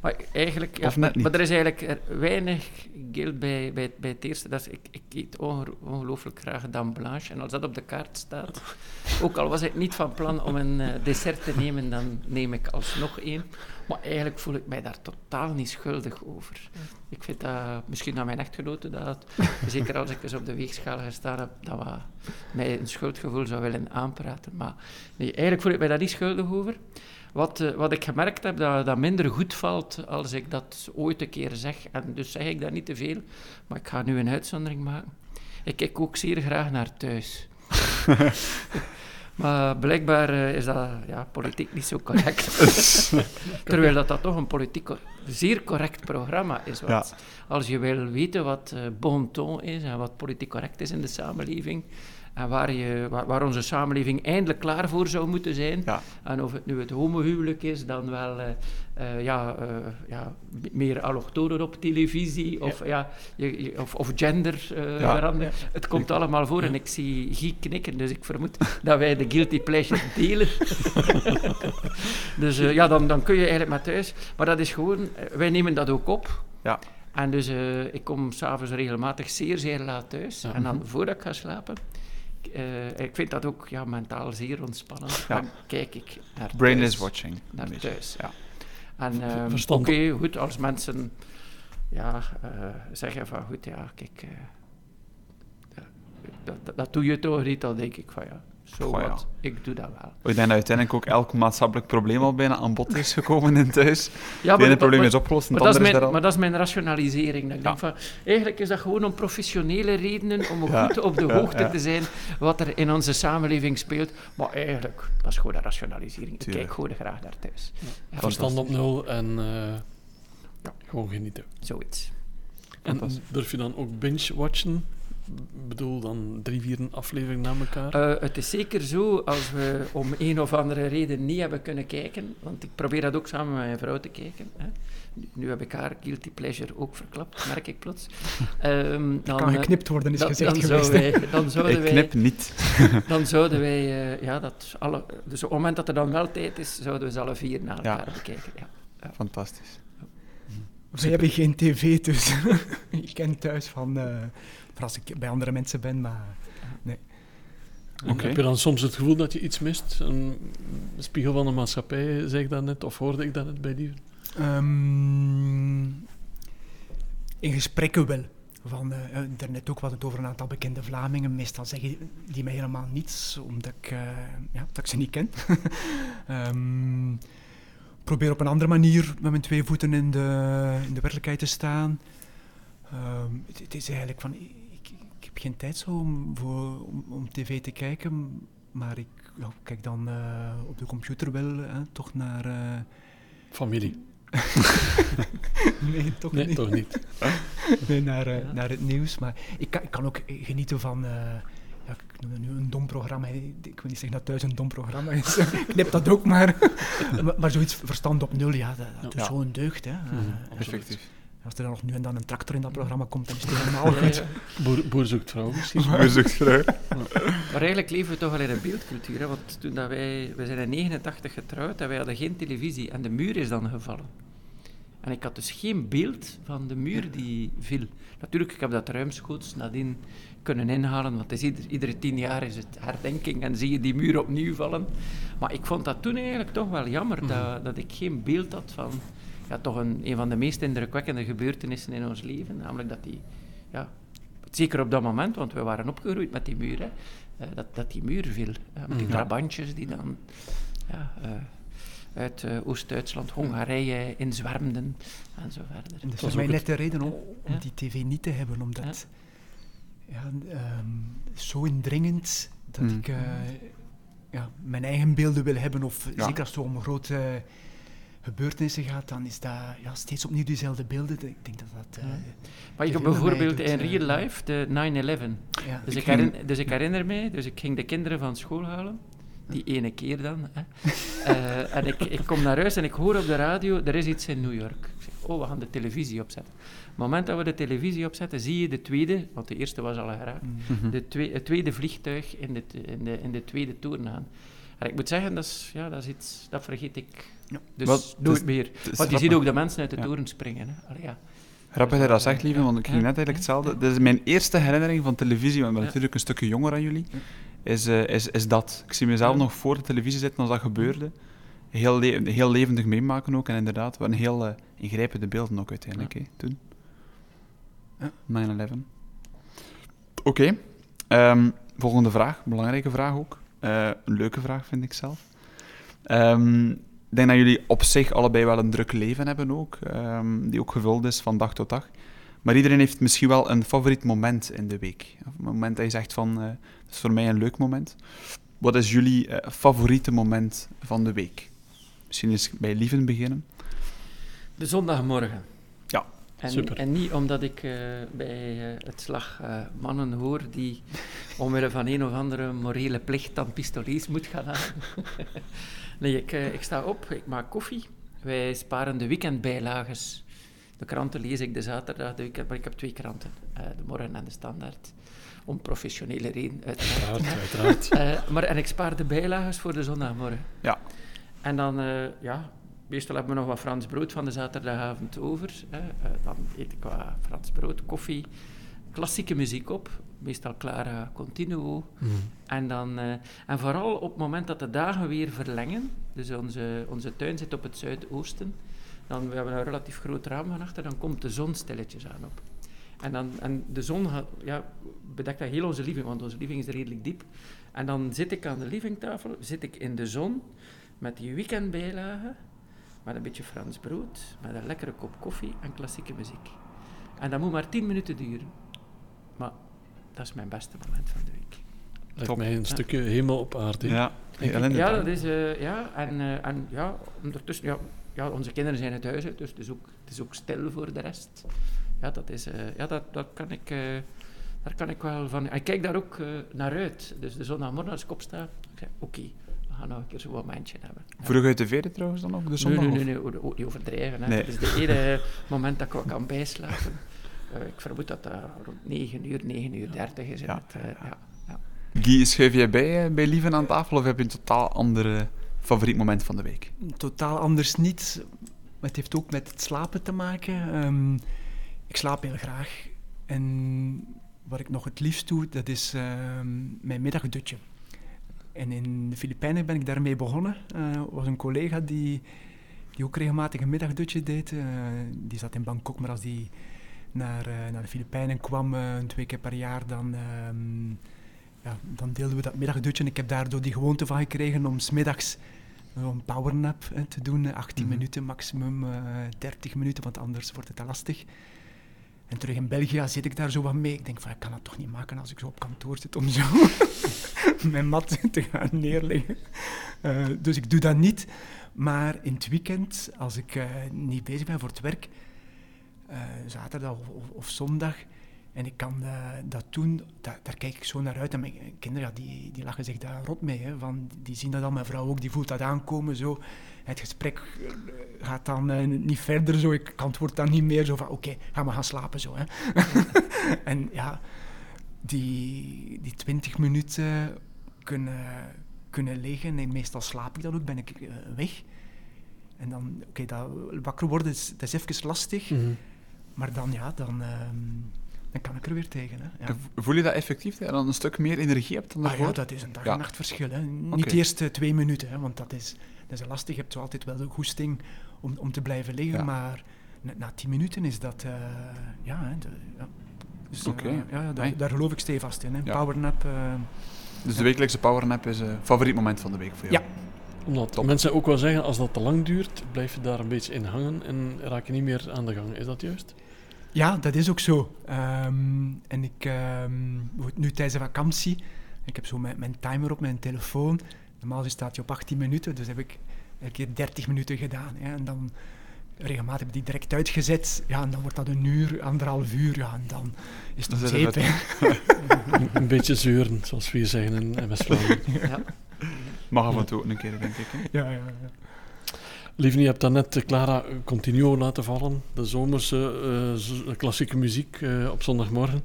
maar eigenlijk... Ja, maar er is eigenlijk weinig guilt bij, bij, bij het eerste. Dat is, ik, ik eet ongelooflijk graag blanche. En als dat op de kaart staat, ook al was ik niet van plan om een uh, dessert te nemen, dan neem ik alsnog één. Maar eigenlijk voel ik mij daar totaal niet schuldig over. Ik vind dat, misschien naar mijn echtgenote, dat, zeker als ik eens op de weegschaal gestaan heb, dat wat mij een schuldgevoel zou willen aanpraten. Maar nee, eigenlijk voel ik mij daar niet schuldig over. Wat, uh, wat ik gemerkt heb, dat dat minder goed valt als ik dat ooit een keer zeg. En dus zeg ik dat niet te veel, maar ik ga nu een uitzondering maken. Ik kijk ook zeer graag naar thuis. Maar blijkbaar uh, is dat ja, politiek niet zo correct. Terwijl dat, dat toch een politiek zeer correct programma is. Wat, ja. Als je wil weten wat uh, bon ton is en wat politiek correct is in de samenleving, en waar, je, waar, waar, onze samenleving eindelijk klaar voor zou moeten zijn. Ja. En of het nu het homohuwelijk is, dan wel uh, uh, ja, uh, ja, meer allochtonen op televisie, of, ja. je, of, of, gender veranderen. Het komt allemaal voor en ik zie Guy knikken, dus ik vermoed dat wij de guilty pleasure delen. dus ja, dan, dan kun je eigenlijk maar thuis. Maar dat is gewoon, wij nemen dat ook op. Ja. En dus ik kom s'avonds regelmatig zeer, zeer laat thuis. En dan voordat ik ga slapen, uh, ik vind dat ook ja, mentaal zeer ontspannend. Ja. Dan kijk ik naar Brainless watching. Naar thuis, ja. En um, oké, okay, goed, als mensen ja, uh, zeggen van goed, ja, kijk, uh, dat, dat, dat, doe je toch niet, dan denk ik van ja, zo wat, ja. ik doe dat wel. Ik denk dat uiteindelijk ook elk maatschappelijk probleem al bijna aan bod is gekomen in thuis. Ja, het ene probleem is opgelost, maar, dat is mijn, maar dat is mijn rationalisering. Dat ik denk van, eigenlijk is dat gewoon om professionele redenen, om goed op de hoogte te zijn wat er in onze samenleving speelt. Maar eigenlijk, dat is gewoon een rationalisering. Ik kijk gewoon graag naar thuis. Verstand op nul en uh, gewoon genieten. Zoiets. En durf je dan ook binge-watchen? Bedoel, dan drie, vier afleveringen na elkaar? Uh, het is zeker zo, als we om een of andere reden niet hebben kunnen kijken, want ik probeer dat ook samen met mijn vrouw te kijken. Hè. Nu heb ik haar guilty pleasure ook verklapt, merk ik plots. Um, dan, kan geknipt worden, is gezegd dan geweest. Wij, dan zouden ik knip niet. dan zouden wij, uh, ja, dat alle, dus op het moment dat er dan wel tijd is, zouden we ze alle vier na elkaar ja. bekijken. Ja. ja. Fantastisch. We hebben geen tv, dus ik ken thuis van... Uh, als ik bij andere mensen ben, maar nee. Okay. Heb je dan soms het gevoel dat je iets mist? Een spiegel van de maatschappij, zeg ik dat net, of hoorde ik dat net bij die? Um, in gesprekken wel. Van, uh, daarnet ook wat het over een aantal bekende Vlamingen. Meestal zeggen die mij helemaal niets, omdat ik, uh, ja, dat ik ze niet ken. um, probeer op een andere manier met mijn twee voeten in de, in de werkelijkheid te staan. Um, het, het, is eigenlijk van, geen tijd zo om, voor, om, om, tv te kijken, maar ik ja, kijk dan uh, op de computer wel hè, toch naar... Uh... Familie. nee, toch nee, niet. toch niet. nee, naar, uh, naar het nieuws. Maar ik kan, ik kan ook genieten van... ja, ik noem het nu een dom programma. Ik wil niet zeggen dat thuis een dom programma is. ik knip dat ook maar. maar. maar. zoiets verstand op nul, ja, dat, dat ja. is zo'n deugd. Hè. Mm, effectief. Als er dan nog nu en dan een tractor in dat programma komt, dan is het helemaal goed. Boer, boer zoekt vrouw misschien. Boer zoekt vrouw. Maar eigenlijk leven we toch al in een beeldcultuur. Hè? Want toen dat wij... We zijn in 89 getrouwd en wij hadden geen televisie. En de muur is dan gevallen. En ik had dus geen beeld van de muur die viel. Natuurlijk, ik heb dat ruimschoots nadien kunnen inhalen, want het is ieder, iedere tien jaar is het herdenking en zie je die muur opnieuw vallen. Maar ik vond dat toen eigenlijk toch wel jammer, dat, Mhm. dat ik geen beeld had van ja, toch een, een van de meest indrukwekkende gebeurtenissen in ons leven. Namelijk dat die, ja, zeker op dat moment, want we waren opgegroeid met die muur, hè, eh, dat, dat die muur viel. eh, met die Mhm. trabantjes die dan ja, eh, uit Oost-Duitsland, Hongarije inzwermden en zo verder. En dat is was voor mij net de reden om, om Ja. die tv niet te hebben, omdat ja. ehm, zo indringend dat Mm. ik eh, ja, mijn eigen beelden wil hebben, of Ja. zeker als het om grote gebeurtenissen gaat, dan is dat ja, steeds opnieuw diezelfde beelden. Ik denk dat dat... eh. Maar je bijvoorbeeld in eh, real life de 9-11. ja. Dus Ik ik, ging- herin- dus ik herinner mij, dus ik ging de kinderen van school halen. Die ene keer dan. Hè. Eh, en ik, ik kom naar huis en ik hoor op de radio, er is iets in New York. Ik zeg, oh, we gaan de televisie opzetten. Op het moment dat we de televisie opzetten, zie je de tweede, want de eerste was al geraakt, Mm. Mhm. de twee, het tweede vliegtuig in de, in, de, in de tweede toren gaan. En ik moet zeggen, dat is, ja, dat is iets, dat vergeet ik Ja. dus Wat- meer. Het is Want je ziet ook de mensen uit de Ja. toren springen. Hè. Allee, ja. Grappig dat je dat zegt, lieve, want ik ging Ja. net eigenlijk hetzelfde. Dit is mijn eerste herinnering van televisie, want ik ben Ja. natuurlijk een stukje jonger dan jullie. Is, eh, is, is dat. Ik zie mezelf Ja. nog voor de televisie zitten als dat gebeurde. Heel, le- heel levendig meemaken ook. En inderdaad, wat een heel eh, ingrijpende beelden ook uiteindelijk, hè, toen. Ja. 9-11. Oké. Ehm, volgende vraag. Belangrijke vraag ook. Eh, een leuke vraag, vind ik zelf. Ehm, ik denk dat jullie op zich allebei wel een druk leven hebben ook. ehm, die ook gevuld is van dag tot dag. Maar iedereen heeft misschien wel een favoriet moment in de week. Een moment dat je zegt van, eh dat is voor mij een leuk moment. Wat is jullie eh, favoriete moment van de week? Misschien eens bij Lieven beginnen. De zondagmorgen. Ja, En, super. en niet omdat ik eh, bij het slag mannen hoor die omwille van een of andere morele plicht dan pistoliers moet gaan halen. nee, ik, eh, ik sta op, ik maak koffie. Wij sparen de weekendbijlages. De kranten lees ik de zaterdag, de weekend, maar ik heb twee kranten. eh, de Morgen en de Standaard. Om professionele reden, uiteraard. Uiteraard, uiteraard. Eh, maar, en ik spaar de bijlages voor de zondagmorgen. Ja. En dan, eh, ja, meestal hebben we nog wat Frans brood van de zaterdagavond over. Hè. Dan eet ik wat Frans brood, koffie, klassieke muziek op. Meestal Clara Continuo. Mhm. En, dan, eh, en vooral op het moment dat de dagen weer verlengen, dus onze, onze tuin zit op het zuidoosten, dan we hebben een relatief groot raam van achter, dan komt de zon stilletjes aan op. En, dan, en de zon ja, bedekt dat heel onze living, want onze living is redelijk diep. En dan zit ik aan de livingtafel, zit ik in de zon, met die weekendbijlagen, met een beetje Frans brood, met een lekkere kop koffie en klassieke muziek. En dat moet maar tien minuten duren. Maar dat is mijn beste moment van de week. Lijkt Top. mij een stukje hemel op aarde. Ja. Ja, dat is, eh, ja, en, eh, en ja, ondertussen, ja, ja, onze kinderen zijn het huis uit, dus het is, ook, het is ook stil voor de rest. Ja, dat is, eh, ja, dat, dat kan ik, eh, daar kan ik wel van, ik kijk daar ook naar uit. Dus de zondagmorgen als ik opsta, ik zeg, oké, we gaan nog een keer zo'n momentje hebben. Ja. Vroeg uit de veren trouwens dan ook, de Nee, zondag? nee, nee, nee, oh, niet overdrijven. Hè. Nee. Het is het enige moment dat ik wel kan bijslapen. Eh, ik vermoed dat dat rond 9 uur, 9 uur 30 is. in Ja, het, eh, ja. Ja. Guy, schuif jij bij, eh, bij Lieven aan tafel of heb je een totaal andere favoriet moment van de week? Totaal anders niet. Maar het heeft ook met het slapen te maken. Ehm, ik slaap heel graag. En wat ik nog het liefst doe, dat is ehm, mijn middagdutje. En in de Filipijnen ben ik daarmee begonnen. Er was een collega die, die ook regelmatig een middagdutje deed. Die zat in Bangkok, maar als die naar, eh, naar de Filipijnen kwam, eh, twee keer per jaar, dan, ehm, ja, dan deelden we dat middagdutje. En ik heb daardoor die gewoonte van gekregen om smiddags een powernap hè, te doen. eh, 18 Mhm. minuten, maximum eh 30 minuten, want anders wordt het te lastig. En terug in België zit ik daar zo wat mee. Ik denk van, ik kan dat toch niet maken als ik zo op kantoor zit om zo mijn mat te gaan neerleggen. Eh, dus ik doe dat niet. Maar in het weekend, als ik eh, niet bezig ben voor het werk, eh, zaterdag of, of, zondag, En ik kan uh, dat doen, daar, kijk ik zo naar uit. En mijn kinderen, ja, die, die lachen zich daar rot mee. Hè, van, die zien dat al, mijn vrouw ook, die voelt dat aankomen. Zo. Het gesprek uh, gaat dan niet verder zo. Ik antwoord dan niet meer zo van, oké, okay, ga maar gaan slapen zo. Hè. en ja, die, die twintig minuten kunnen, kunnen liggen. En meestal slaap ik dan ook, ben ik weg. En dan, oké, dat wakker worden is, dat is even lastig. -hmm. Maar dan, ja, dan, uh, dan kan ik er weer tegen. Hè. Ja. Voel je dat effectief, dat je dan een stuk meer energie hebt dan daarvoor? Ah, ja, dat is een dag- en nachtverschil. Hè. Niet okay. de eerste twee minuten, hè, want dat is, dat is lastig. Je hebt zo altijd wel de goesting om, om te blijven liggen, ja. maar na, na, tien minuten is dat... Uh, ja, hè, de, ja. Dus, okay. uh, ja, daar, daar, geloof ik stevast in. Hè. Powernap... Uh, dus de wekelijkse powernap is het favoriet moment van de week voor jou? Ja, omdat Top. mensen ook wel zeggen, als dat te lang duurt, blijf je daar een beetje in hangen en raak je niet meer aan de gang. Is dat juist? Ja, dat is ook zo. Um, en ik, um, nu tijdens de vakantie, ik heb zo mijn, mijn, timer op mijn telefoon. Normaal staat hij op 18 minuten, dus heb ik een keer 30 minuten gedaan. Ja, en dan regelmatig heb ik die direct uitgezet. Ja, en dan wordt dat een uur, anderhalf uur. Ja, en dan is het een zeep. een beetje zeuren, zoals we hier zeggen in West-Vlaanderen. ja. Mag af en toe een keer, denk ik. Hè? Ja, ja, ja. Lieve, je hebt daarnet Clara Continuo laten vallen, de zomerse uh, klassieke muziek op zondagmorgen.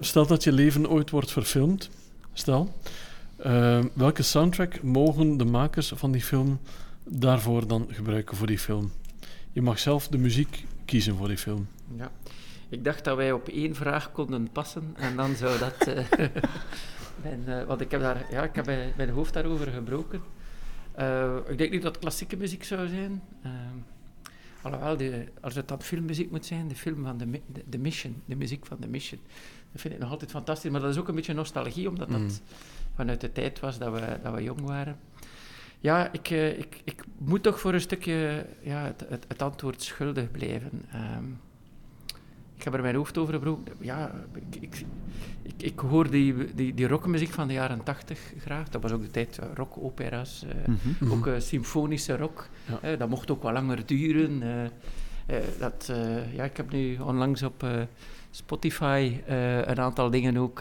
Stel dat je leven ooit wordt verfilmd, stel, welke soundtrack mogen de makers van die film daarvoor dan gebruiken voor die film? Je mag zelf de muziek kiezen voor die film. Ja, ik dacht dat wij op één vraag konden passen en dan zou dat... mijn, want ik heb, daar, ja, ik heb mijn hoofd daarover gebroken. Uh, ik denk niet dat het klassieke muziek zou zijn. Uh, alhoewel, de, als het dan filmmuziek moet zijn, de film van de, de, de, Mission, de muziek van de Mission. Dat vind ik nog altijd fantastisch, maar dat is ook een beetje nostalgie, omdat dat mm. vanuit de tijd was dat we, dat we jong waren. Ja, ik, uh, ik, ik moet toch voor een stukje ja, het, het, het antwoord schuldig blijven. Um, ik heb er mijn hoofd over gebroken. Ja, ik, ik, ik, ik hoor die, die, die rockmuziek van de jaren tachtig graag. Dat was ook de tijd uh, rockopera's, uh, mm -hmm. ook uh, symfonische rock. Ja. dat mocht ook wat langer duren. dat, ja, ik heb nu onlangs op Spotify een aantal dingen ook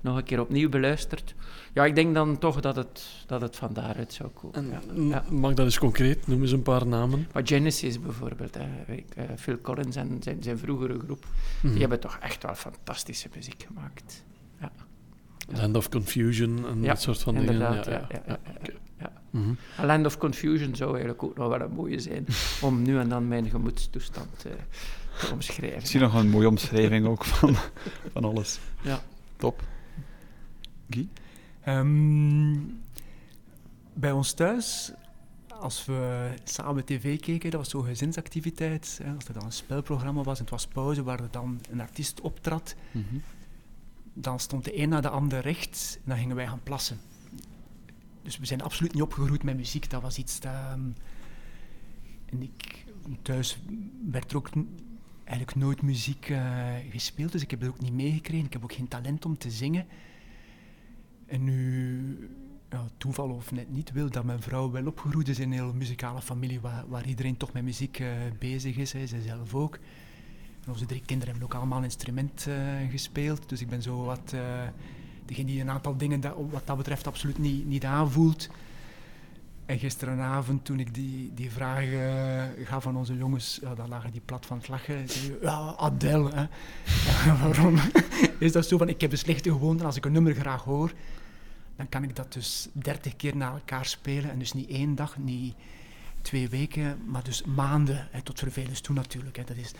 nog een keer opnieuw beluisterd. Ja, ik denk dan toch dat het, dat het van daaruit zou komen. En, ja. Mag dat eens concreet? Noem eens een paar namen. Maar Genesis bijvoorbeeld, hè. Ik, uh, Phil Collins en zijn, zijn vroegere groep, mm -hmm. die hebben toch echt wel fantastische muziek gemaakt. Ja. Land of Confusion en dat soort van dingen. Ja, ja, ja, ja, ja. Mm -hmm. Land of Confusion zou eigenlijk ook nog wel een mooie zijn om nu en dan mijn gemoedstoestand uh, omschrijven. Ik zie nog een mooie omschrijving ook van, van alles. Ja. Top. Guy? Um, bij ons thuis, als we samen tv keken, dat was zo'n gezinsactiviteit. Hè, als er dan een spelprogramma was en het was pauze, waar er dan een artiest optrad, mm -hmm. dan stond de een na de ander recht en dan gingen wij gaan plassen. Dus we zijn absoluut niet opgegroeid met muziek. Dat was iets dat... Um, en ik, thuis werd er ook eigenlijk nooit muziek uh, gespeeld, dus ik heb het ook niet meegekregen. Ik heb ook geen talent om te zingen. En nu, ja, toeval of net niet, wil dat mijn vrouw wel opgegroeid is in een hele muzikale familie waar, waar iedereen toch met muziek uh, bezig is, hè, zij zelf ook. En onze drie kinderen hebben ook allemaal een instrument uh, gespeeld, dus ik ben zo wat degene die een aantal dingen dat, wat dat betreft absoluut niet, niet aanvoelt. En gisteravond, toen ik die, die vraag uh, gaf aan onze jongens, dan lagen die plat van het lachen. Zei, ja, Adele, hè. Waarom is dat zo? Van, ik heb een slechte gewoonte, als ik een nummer graag hoor, dan kan ik dat dus dertig keer na elkaar spelen. En dus niet één dag, niet twee weken, maar dus maanden. Hè, tot vervelens toe natuurlijk. Hè, dat is,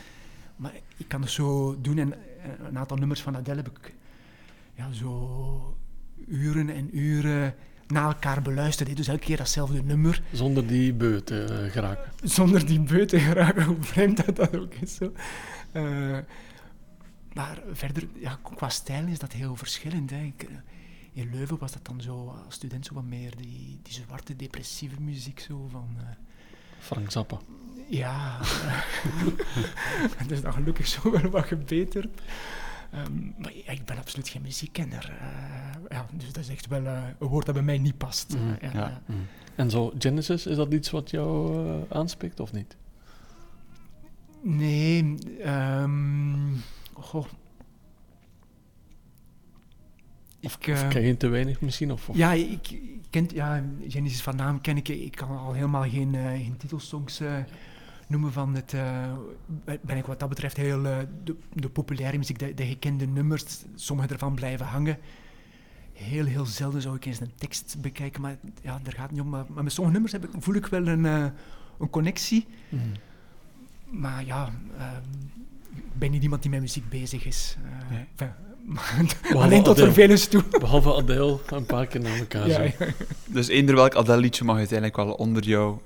maar ik kan het zo doen. En een aantal nummers van Adele heb ik ja, zo uren en uren na elkaar beluisterd. Dus elke keer datzelfde nummer. Zonder die beu te uh, geraken. Zonder die beu te geraken, hoe vreemd dat dat ook is. Zo. Uh, maar verder, ja, qua stijl is dat heel verschillend. Hè. Ik, in Leuven was dat dan zo, als student, zo wat meer die, die zwarte, depressieve muziek. Zo van, uh, Frank Zappa. Ja, dat is dan gelukkig zo wel wat gebeterd. Um, maar ik ben absoluut geen muziekkenner. Uh, ja, dus dat is echt wel uh, een woord dat bij mij niet past. Mm, uh, ja. Mm. En zo, Genesis, is dat iets wat jou aanspreekt of niet? Nee, um, goh, Ik, of ken je te weinig misschien? Of, Ja, ik, ik ken, ja, Genesis van naam ken ik. Ik kan al helemaal geen, geen titelsongs noemen van het... ben ik wat dat betreft heel... de, de populaire muziek, de, de gekende nummers, sommige ervan blijven hangen heel, heel zelden zou ik eens een tekst bekijken, maar ja, daar gaat het niet om. Maar, met sommige nummers heb ik, voel ik wel een, uh, een connectie. Mm. Maar ja, uh, ik ben niet iemand die met muziek bezig is. Uh, enfin, alleen tot vervelens toe. Behalve Adele, een paar keer naar elkaar ja, zo. Dus eender welk Adele-liedje mag uiteindelijk wel onder jou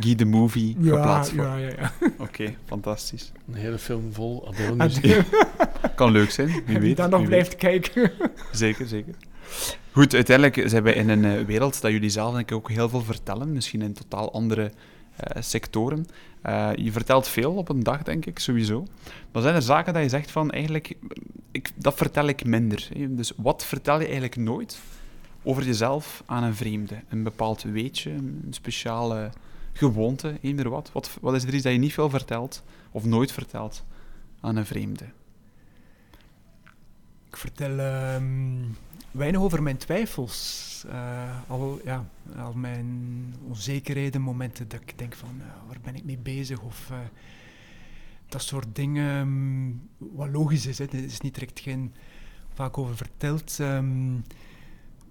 Guy the Movie ja, geplaatst. Ja, ja, ja. Oké, fantastisch. Een hele film vol Adele kan leuk zijn, wie weet. dan nog blijft kijken. zeker, zeker. Goed, uiteindelijk zijn wij in een uh, wereld dat jullie zelf denk ik ook heel veel vertellen, misschien in totaal andere uh, sectoren. Uh, je vertelt veel op een dag, denk ik, sowieso. Maar zijn er zaken dat je zegt van, eigenlijk, ik, dat vertel ik minder. Hè? Dus wat vertel je eigenlijk nooit over jezelf aan een vreemde? Een bepaald weetje, een speciale gewoonte, eender wat. wat. Wat is er iets dat je niet veel vertelt, of nooit vertelt, aan een vreemde? Ik vertel um, weinig over mijn twijfels. Uh, al, ja, al mijn onzekerheden, momenten dat ik denk van uh, waar ben ik mee bezig of uh, dat soort dingen, um, wat logisch is, hè, er is niet direct geen vaak over verteld. Um,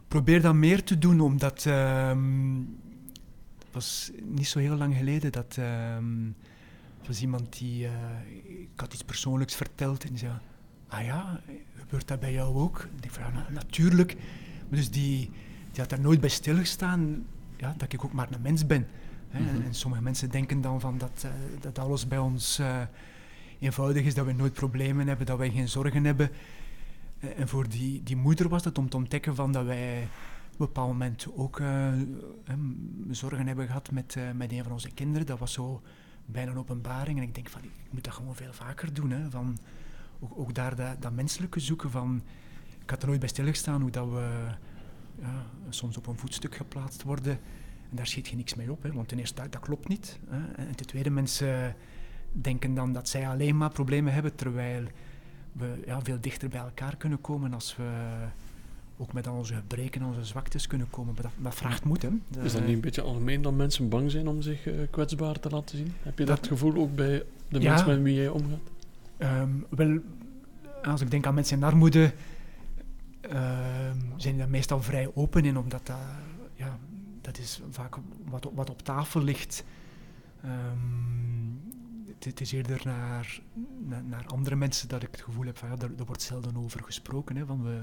probeer dat meer te doen, omdat was niet zo heel lang geleden dat was iemand die, ik had iets persoonlijks verteld en die zei, ah ja, gebeurt dat bij jou ook? Ik denk van, ja, natuurlijk. Maar dus die, die had daar nooit bij stilgestaan, ja, dat ik ook maar een mens ben. Hè. Mhm. en, sommige mensen denken dan van dat, uh, dat alles bij ons uh, eenvoudig is, dat we nooit problemen hebben, dat wij geen zorgen hebben. En voor die, die moeder was het om te ontdekken van dat wij op een bepaald moment ook zorgen hebben gehad met, met een van onze kinderen. Dat was zo bijna een openbaring. En ik denk van, ik moet dat gewoon veel vaker doen. Hè, van, ook, ook daar dat, dat, menselijke zoeken van... Ik had er nooit bij stilgestaan hoe dat we ja, soms op een voetstuk geplaatst worden. En daar schiet je niks mee op, hè, want ten eerste, dat, dat klopt niet. Hè. En ten tweede, mensen denken dan dat zij alleen maar problemen hebben, terwijl we ja, veel dichter bij elkaar kunnen komen als we ook met al onze gebreken en onze zwaktes kunnen komen. Maar dat, dat vraagt moed. Hè. is dat niet een beetje algemeen dat mensen bang zijn om zich uh, kwetsbaar te laten zien? Heb je dat, dat gevoel ook bij de mensen met wie jij omgaat? Um, wel, als ik denk aan mensen in armoede, uh, zijn die daar meestal vrij open in, omdat dat, ja, dat is vaak wat, wat op tafel ligt. Um, het, is eerder naar, naar, naar, andere mensen dat ik het gevoel heb van ja, daar, wordt zelden over gesproken. Hè, van we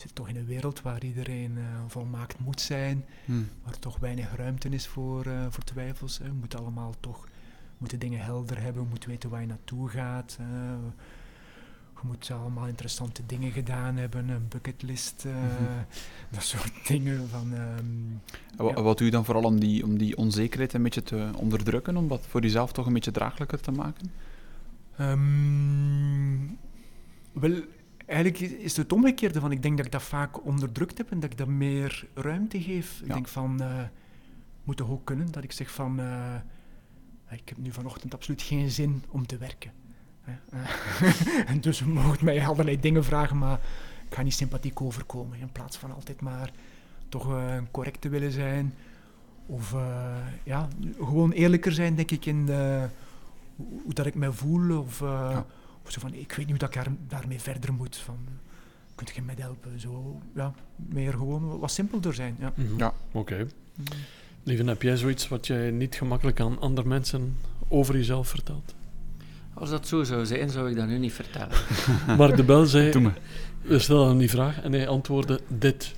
zitten toch in een wereld waar iedereen uh, volmaakt moet zijn, hmm. waar toch weinig ruimte is voor, uh, voor twijfels. Hè. We moeten allemaal toch moeten dingen helder hebben, we moeten weten waar je naartoe gaat. je moet allemaal interessante dingen gedaan hebben, een bucketlist, uh, dat soort dingen. Van, um, wat, ja. wat doe je dan vooral om die, om die onzekerheid een beetje te onderdrukken, om dat voor jezelf toch een beetje draaglijker te maken? Um, wel, eigenlijk is het omgekeerde van, ik denk dat ik dat vaak onderdrukt heb en dat ik dat meer ruimte geef. Ik denk van, uh, moet toch ook kunnen, dat ik zeg van... Uh, ik heb nu vanochtend absoluut geen zin om te werken. Eh, en dus je mogen mij allerlei dingen vragen, maar ik ga niet sympathiek overkomen. In plaats van altijd maar toch correct te willen zijn. Of ja, gewoon eerlijker zijn, denk ik, in de, hoe, dat ik me voel. Of, ja. Of zo van, ik weet niet hoe dat ik daarmee verder moet. Van, kunt je mij helpen? Zo, ja, meer gewoon wat simpelder zijn. Ja, mm -hmm. ja oké. Okay. Mm Lieven, heb jij zoiets wat jij niet gemakkelijk aan andere mensen over jezelf vertelt? Als dat zo zou zijn, zou ik dat nu niet vertellen. Mark de Bel zei, we stellen hem die vraag en hij antwoordde dit.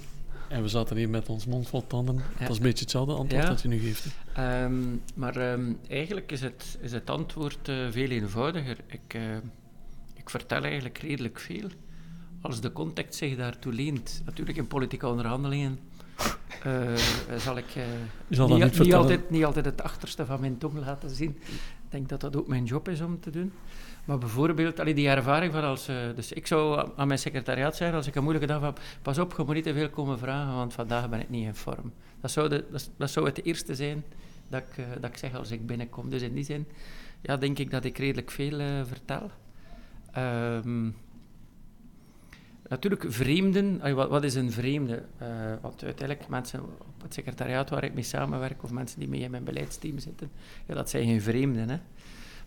En we zaten hier met ons mond vol tanden. Dat is een beetje hetzelfde antwoord dat hij nu geeft. Um, maar um, eigenlijk is het, is het antwoord uh, veel eenvoudiger. Ik, uh, ik vertel eigenlijk redelijk veel. Als de context zich daartoe leent. Natuurlijk in politieke onderhandelingen uh, zal ik uh, niet, niet, altijd, niet altijd het achterste van mijn tong laten zien. Ik denk dat dat ook mijn job is om te doen. Maar bijvoorbeeld, allee, die ervaring van als... Uh, dus ik zou aan mijn secretariaat zeggen als ik een moeilijke dag heb, pas op, je moet niet te veel komen vragen, want vandaag ben ik niet in vorm. Dat zou, de, dat, dat zou het eerste zijn dat ik, dat ik zeg als ik binnenkom. Dus in die zin, ja, denk ik dat ik redelijk veel vertel. Um, natuurlijk, vreemden. Wat, wat is een vreemde? Uh, want uiteindelijk, mensen op het secretariaat waar ik mee samenwerk, of mensen die mee in mijn beleidsteam zitten, ja, dat zijn geen vreemden. Hè.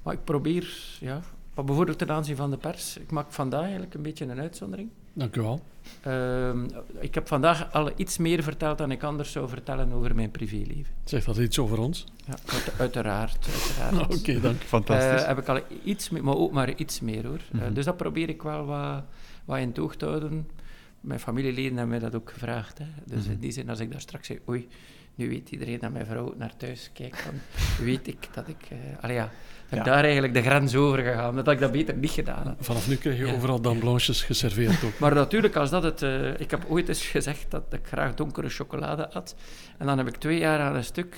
Maar ik probeer, ja, bijvoorbeeld ten aanzien van de pers, ik maak vandaag eigenlijk een beetje een uitzondering. Dank u wel. Uh, ik heb vandaag al iets meer verteld dan ik anders zou vertellen over mijn privéleven. Zegt dat iets over ons? Ja, uiteraard. uiteraard. Oké, dank. Fantastisch. Uh, heb ik al iets meer, maar ook maar iets meer hoor. Mm -hmm. dus dat probeer ik wel wat, wat in toog te houden. Mijn familieleden hebben mij dat ook gevraagd. Hè. Dus mm -hmm. in die zin, als ik daar straks zeg, oei, nu weet iedereen dat mijn vrouw naar thuis kijkt, dan weet ik dat ik... Uh, allee, ja, ja. daar eigenlijk de grens over gegaan. Dat had ik dat beter niet gedaan. Hè. Vanaf nu krijg je overal dan blanches geserveerd ook. maar natuurlijk, als dat het... Uh, ik heb ooit eens gezegd dat ik graag donkere chocolade at. En dan heb ik twee jaar aan een stuk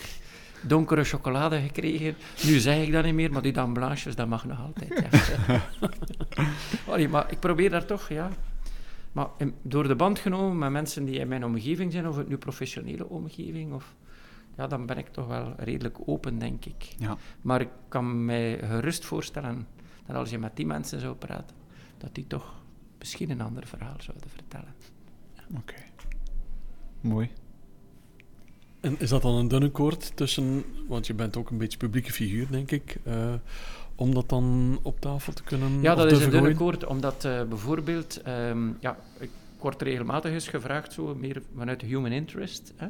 donkere chocolade gekregen. Nu zeg ik dat niet meer, maar die dan blanches, dat mag nog altijd. Ja. Allee, maar ik probeer daar toch, ja... Maar door de band genomen met mensen die in mijn omgeving zijn, of het nu professionele omgeving, of, ja, dan ben ik toch wel redelijk open, denk ik. Ja. Maar ik kan mij gerust voorstellen dat als je met die mensen zou praten, dat die toch misschien een ander verhaal zouden vertellen. Ja. Oké. Okay. Mooi. En is dat dan een dunne koord tussen, want je bent ook een beetje publieke figuur, denk ik, uh, om dat dan op tafel te kunnen Ja, dat is een dunne koord, omdat uh, bijvoorbeeld, um, ja, ik word regelmatig eens gevraagd, zo, meer vanuit de human interest. Hè?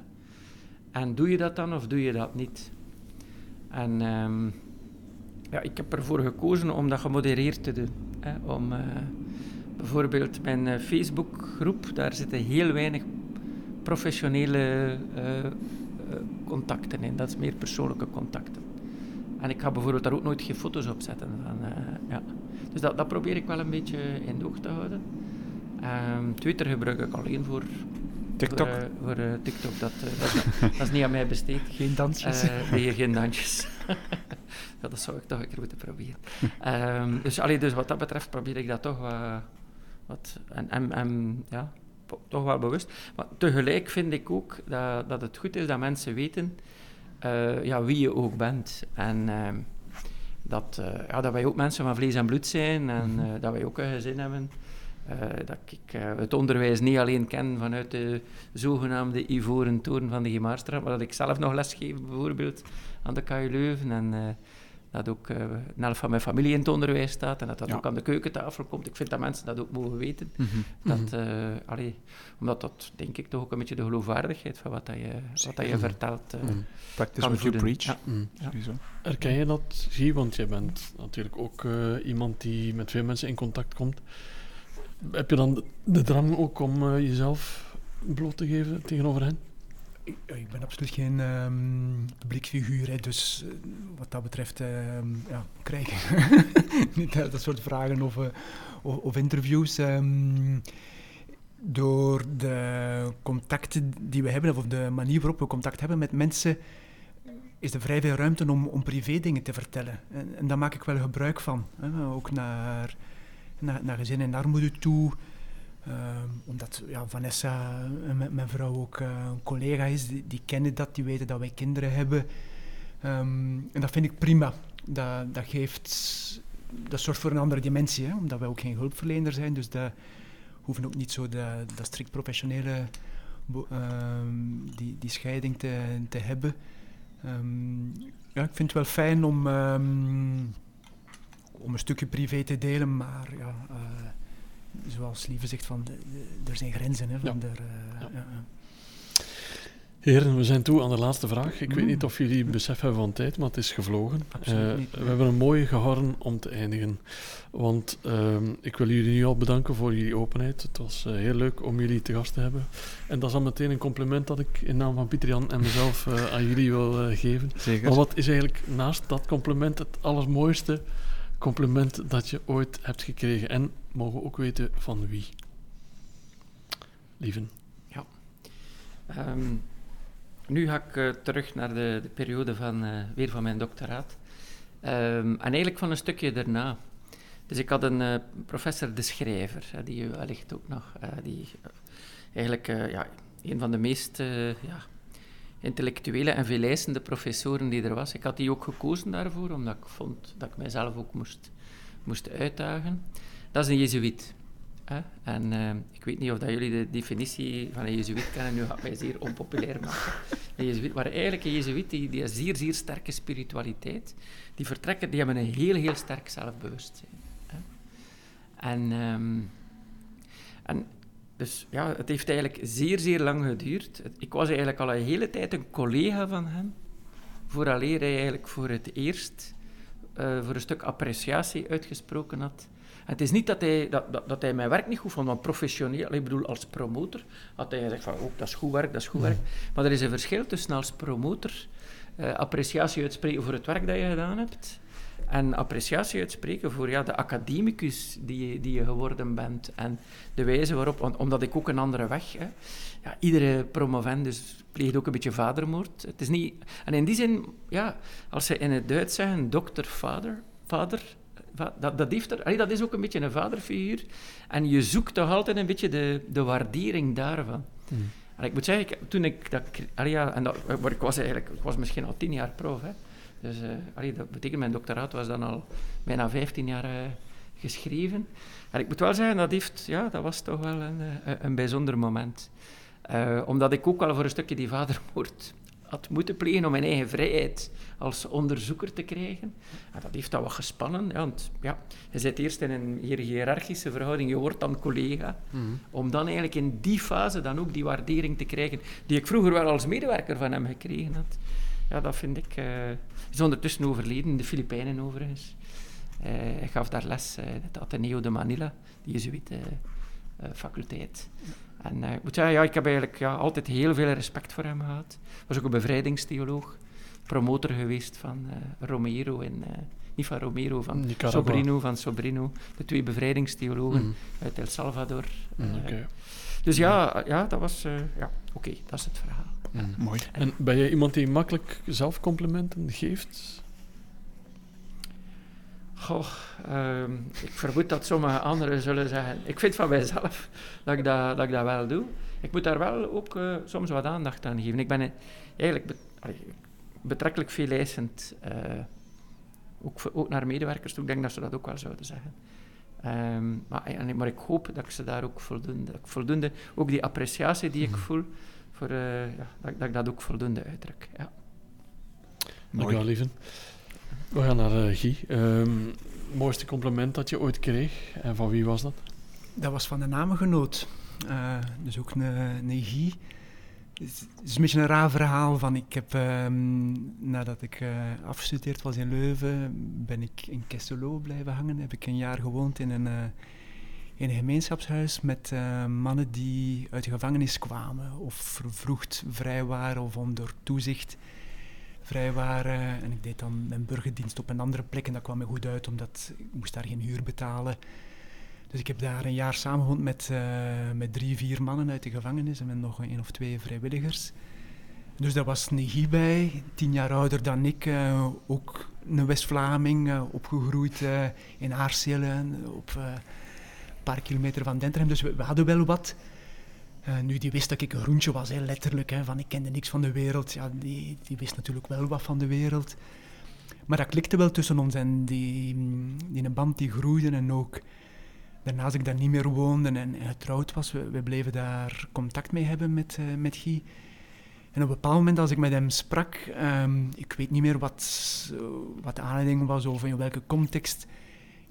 En doe je dat dan of doe je dat niet? En um, ja, ik heb ervoor gekozen om dat gemodereerd te doen. Hè? Om uh, bijvoorbeeld mijn uh, Facebookgroep, daar zitten heel weinig professionele uh, contacten in. Dat is meer persoonlijke contacten. En ik ga bijvoorbeeld daar ook nooit geen foto's op zetten. Ja. Dus dat, dat probeer ik wel een beetje in de oog te houden. Um, Twitter gebruik ik alleen voor TikTok? Voor, voor uh, TikTok, dat, uh, dat, dat, is niet aan mij besteed. Geen dansjes? nee, geen dansjes. ja, dat zou ik toch een keer moeten proberen. um, dus, allee, dus wat dat betreft probeer ik dat toch wat... wat en, en, en, ja, toch wel bewust. Maar tegelijk vind ik ook dat, dat het goed is dat mensen weten ja, wie je ook bent. En ehm, dat, ja, dat wij ook mensen van vlees en bloed zijn en dat wij ook een gezin hebben. Uh, dat ik uh, het onderwijs niet alleen ken vanuit de zogenaamde ivoren toren van de Gemaarstraat, maar dat ik zelf nog lesgeef bijvoorbeeld aan de KU Leuven en uh, dat ook een helft van mijn familie in het onderwijs staat en dat dat ja. ook aan de keukentafel komt. Ik vind dat mensen dat ook mogen weten. Mm -hmm. dat, allee, omdat dat, denk ik, toch ook een beetje de geloofwaardigheid van wat dat je, wat dat je vertelt mm. Practice what you preach. Ja. Mm. Ja. Herken je dat, Guy? Want jij bent natuurlijk ook iemand die met veel mensen in contact komt. Heb je dan de drang ook om uh, jezelf bloot te geven tegenover hen? Ik, ik ben absoluut geen um, publiekfiguur, hè, dus uh, wat dat betreft uh, ja, krijg ik niet dat soort vragen of, of, interviews. Um, door de contacten die we hebben, of de manier waarop we contact hebben met mensen, is er vrij veel ruimte om, om privé dingen te vertellen. En, en daar maak ik wel gebruik van. Hè, ook naar naar, naar gezinnen in armoede toe. Uh, omdat ja, Vanessa, uh, mijn vrouw, ook uh, een collega is, die, die, kennen dat, die weten dat wij kinderen hebben. Um, en dat vind ik prima. Dat, dat geeft, dat zorgt voor een andere dimensie, hè, omdat wij ook geen hulpverlener zijn. Dus dat hoeven ook niet zo de, dat strikt professionele die, die scheiding te, te hebben. Ja, ik vind het wel fijn om. Om een stukje privé te delen, maar ja, uh, zoals Lieve zegt, van de, de, er zijn grenzen. Hè, van ja. Der, uh, ja. Heren, we zijn toe aan de laatste vraag. Ik mm. weet niet of jullie besef hebben van tijd, maar het is gevlogen. Uh, we hebben een mooie gehouden om te eindigen. Want ik wil jullie nu al bedanken voor jullie openheid. Het was heel leuk om jullie te gast te hebben. En dat is al meteen een compliment dat ik in naam van Pieter Jan en mezelf aan jullie wil geven. Zeker. Maar wat is eigenlijk naast dat compliment het allermooiste compliment dat je ooit hebt gekregen. En mogen ook weten van wie. Lieven. Ja. Um, nu ga ik uh, terug naar de, de periode van, uh, weer van mijn doctoraat. Um, en eigenlijk van een stukje daarna. Dus ik had een uh, professor De Schrijver, die u wellicht ook nog, die eigenlijk ja, een van de meest ja, intellectuele en veeleisende professoren die er was. Ik had die ook gekozen daarvoor, omdat ik vond dat ik mijzelf ook moest, moest uitdagen. Dat is een jezuïet. En uh, ik weet niet of dat jullie de definitie van een jezuïet kennen, nu gaat mij zeer onpopulair maken. Een jezuïet, maar eigenlijk een jezuïet die, die een zeer, zeer sterke spiritualiteit, die vertrekken, die hebben een heel, heel sterk zelfbewustzijn. Hè? En, um, en dus ja, het heeft eigenlijk zeer, zeer lang geduurd. Ik was eigenlijk al een hele tijd een collega van hem, vooraleer hij eigenlijk voor het eerst uh, voor een stuk appreciatie uitgesproken had het is niet dat hij, dat, dat, dat hij mijn werk niet goed vond, want professioneel, ik bedoel als promotor, had hij gezegd van, oh, dat is goed werk, dat is goed werk. Maar er is een verschil tussen als promotor uh, appreciatie uitspreken voor het werk dat je gedaan hebt, en appreciatie uitspreken voor ja, de academicus die je, die je geworden bent en de wijze waarop, want, omdat ik ook een andere weg, hè, ja, iedere promovendus pleegt ook een beetje vadermoord. Het is niet, en in die zin, ja, als ze in het Duits zeggen dokter, vader, vader dat, dat, heeft er, dat is ook een beetje een vaderfiguur. En je zoekt toch altijd een beetje de, de waardering daarvan. Hmm. En ik moet zeggen, ik, toen ik dat... ja, en dat, ik was eigenlijk... Ik was misschien al tien jaar prof, hè. Dus uh, dat betekent, mijn doctoraat was dan al bijna vijftien jaar uh, geschreven. En ik moet wel zeggen, dat, heeft, ja, dat was toch wel een, uh, een bijzonder moment. omdat ik ook wel voor een stukje die vadermoord had moeten plegen om mijn eigen vrijheid als onderzoeker te krijgen. En dat heeft dat wat gespannen. Ja, want ja, je zit eerst in een hiërarchische verhouding, je wordt dan collega. Mhm. Om dan eigenlijk in die fase dan ook die waardering te krijgen, die ik vroeger wel als medewerker van hem gekregen had. Ja, dat vind ik... Uh, is ondertussen overleden, in de Filipijnen overigens. Uh, hij gaf daar les, uh, het Ateneo de Manila, die jezuïte faculteit. En ik moet zeggen, ja, ik heb eigenlijk ja, altijd heel veel respect voor hem gehad. Hij was ook een bevrijdingstheoloog, promotor geweest van Romero en niet van Romero, van Nicaragua. Sobrino, van Sobrino, de twee bevrijdingstheologen mm. uit El Salvador. Mm, okay. Dus ja, ja, dat was, ja, oké, okay, dat is het verhaal. Mm. Mooi. En ben jij iemand die makkelijk zelfcomplimenten geeft? Goh, um, ik vermoed dat sommige anderen zullen zeggen. Ik vind van mijzelf dat ik dat, dat, ik dat wel doe. Ik moet daar wel ook uh, soms wat aandacht aan geven. Ik ben eigenlijk be betrekkelijk veel eisend. Uh, ook, ook, naar medewerkers toe. Ik denk dat ze dat ook wel zouden zeggen. Um, maar, maar, ik hoop dat ik ze daar ook voldoende, voldoende ook die appreciatie die ik mhm. voel, voor, uh, ja, dat, dat, ik dat ook voldoende uitdruk. Ja. Dank je wel, lieven. We gaan naar uh, Guy. Um, mooiste compliment dat je ooit kreeg en van wie was dat? Dat was van de namengenoot. Uh, dus ook een, een Guy. Het is een beetje een raar verhaal. Van ik heb, um, nadat ik uh, afgestudeerd was in Leuven, ben ik in Kesselo blijven hangen. Heb ik een jaar gewoond in een, uh, in een gemeenschapshuis met uh, mannen die uit de gevangenis kwamen of vervroegd vrij waren of onder toezicht vrij waren. En ik deed dan mijn burgerdienst op een andere plek en dat kwam me goed uit, omdat ik moest daar geen huur betalen. Dus ik heb daar een jaar samengewoond met, uh, met drie, vier mannen uit de gevangenis en met nog een of twee vrijwilligers. Dus daar was Negie bij, tien jaar ouder dan ik, uh, ook een West-Vlaming, opgegroeid in Aarselen, op paar kilometer van Denterhem. Dus we, hadden wel wat. Uh, nu, die wist dat ik een groentje was, letterlijk. Hè, van ik kende niks van de wereld. Ja, die, die wist natuurlijk wel wat van de wereld. Maar dat klikte wel tussen ons en die, die een band die groeide. En ook daarna als ik daar niet meer woonde en, getrouwd was, we, we, bleven daar contact mee hebben met, uh, met Guy. En op een bepaald moment als ik met hem sprak, um, ik weet niet meer wat, wat de aanleiding was of in welke context,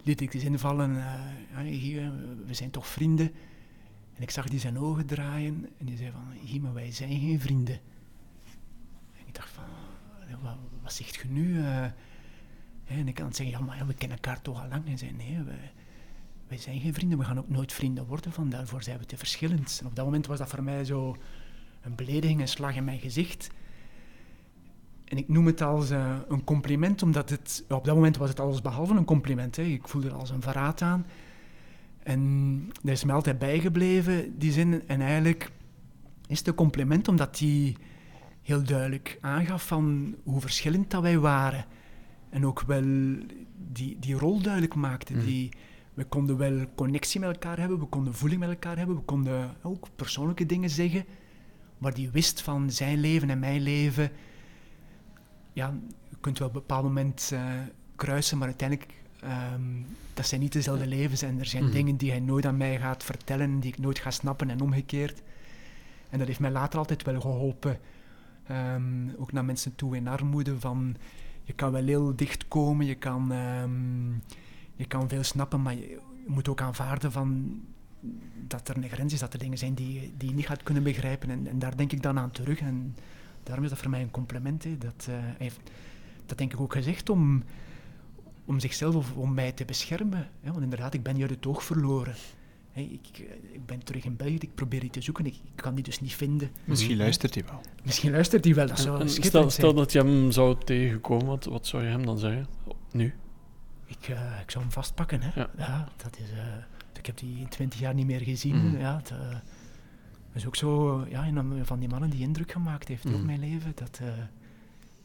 liet ik eens invallen, uh, Guy, we zijn toch vrienden. En ik zag die zijn ogen draaien en die zei van, hier, maar wij zijn geen vrienden. En ik dacht van, wat, wat zegt je nu? Uh, en ik kan zeggen, ja, maar we kennen elkaar toch al lang. En zei, nee, wij, wij zijn geen vrienden, we gaan ook nooit vrienden worden, van daarvoor zijn we te verschillend. En op dat moment was dat voor mij zo een belediging, een slag in mijn gezicht. En ik noem het als uh, een compliment, omdat het, op dat moment was het alles behalve een compliment. Hè. Ik voelde er als een verraad aan. En dat is me altijd bijgebleven, die zin. En eigenlijk is het een compliment omdat hij heel duidelijk aangaf van hoe verschillend dat wij waren. En ook wel die, die rol duidelijk maakte. Mm. Die, we konden wel connectie met elkaar hebben, we konden voeling met elkaar hebben, we konden ook persoonlijke dingen zeggen. Maar die wist van zijn leven en mijn leven. Ja, je kunt wel op een bepaald moment uh, kruisen, maar uiteindelijk ehm, dat zijn niet dezelfde levens en er zijn Mhm. dingen die hij nooit aan mij gaat vertellen, die ik nooit ga snappen en omgekeerd. En dat heeft mij later altijd wel geholpen, ehm, ook naar mensen toe in armoede, van je kan wel heel dicht komen, je kan, ehm, je kan veel snappen, maar je, je moet ook aanvaarden van dat er een grens is, dat er dingen zijn die, die je niet gaat kunnen begrijpen. En, en daar denk ik dan aan terug. En daarom is dat voor mij een compliment. Hè. Dat, eh, hij heeft dat denk ik ook gezegd om, om zichzelf of om mij te beschermen. Hè. Want inderdaad, ik ben hier het oog verloren. Hè, ik, ik ben terug in België, ik probeer die te zoeken, ik, ik kan die dus niet vinden. Misschien luistert hij wel. Misschien luistert hij wel, dat zou schitterend stel, stel dat je hem zou tegenkomen, wat, wat zou je hem dan zeggen? Nu? Ik, eh, ik zou hem vastpakken. Hè. Ja. dat is, eh, ik heb die in twintig jaar niet meer gezien. Mhm. Ja, het, eh, is ook zo ja, een van die mannen die indruk gemaakt heeft op mijn leven. Dat, eh,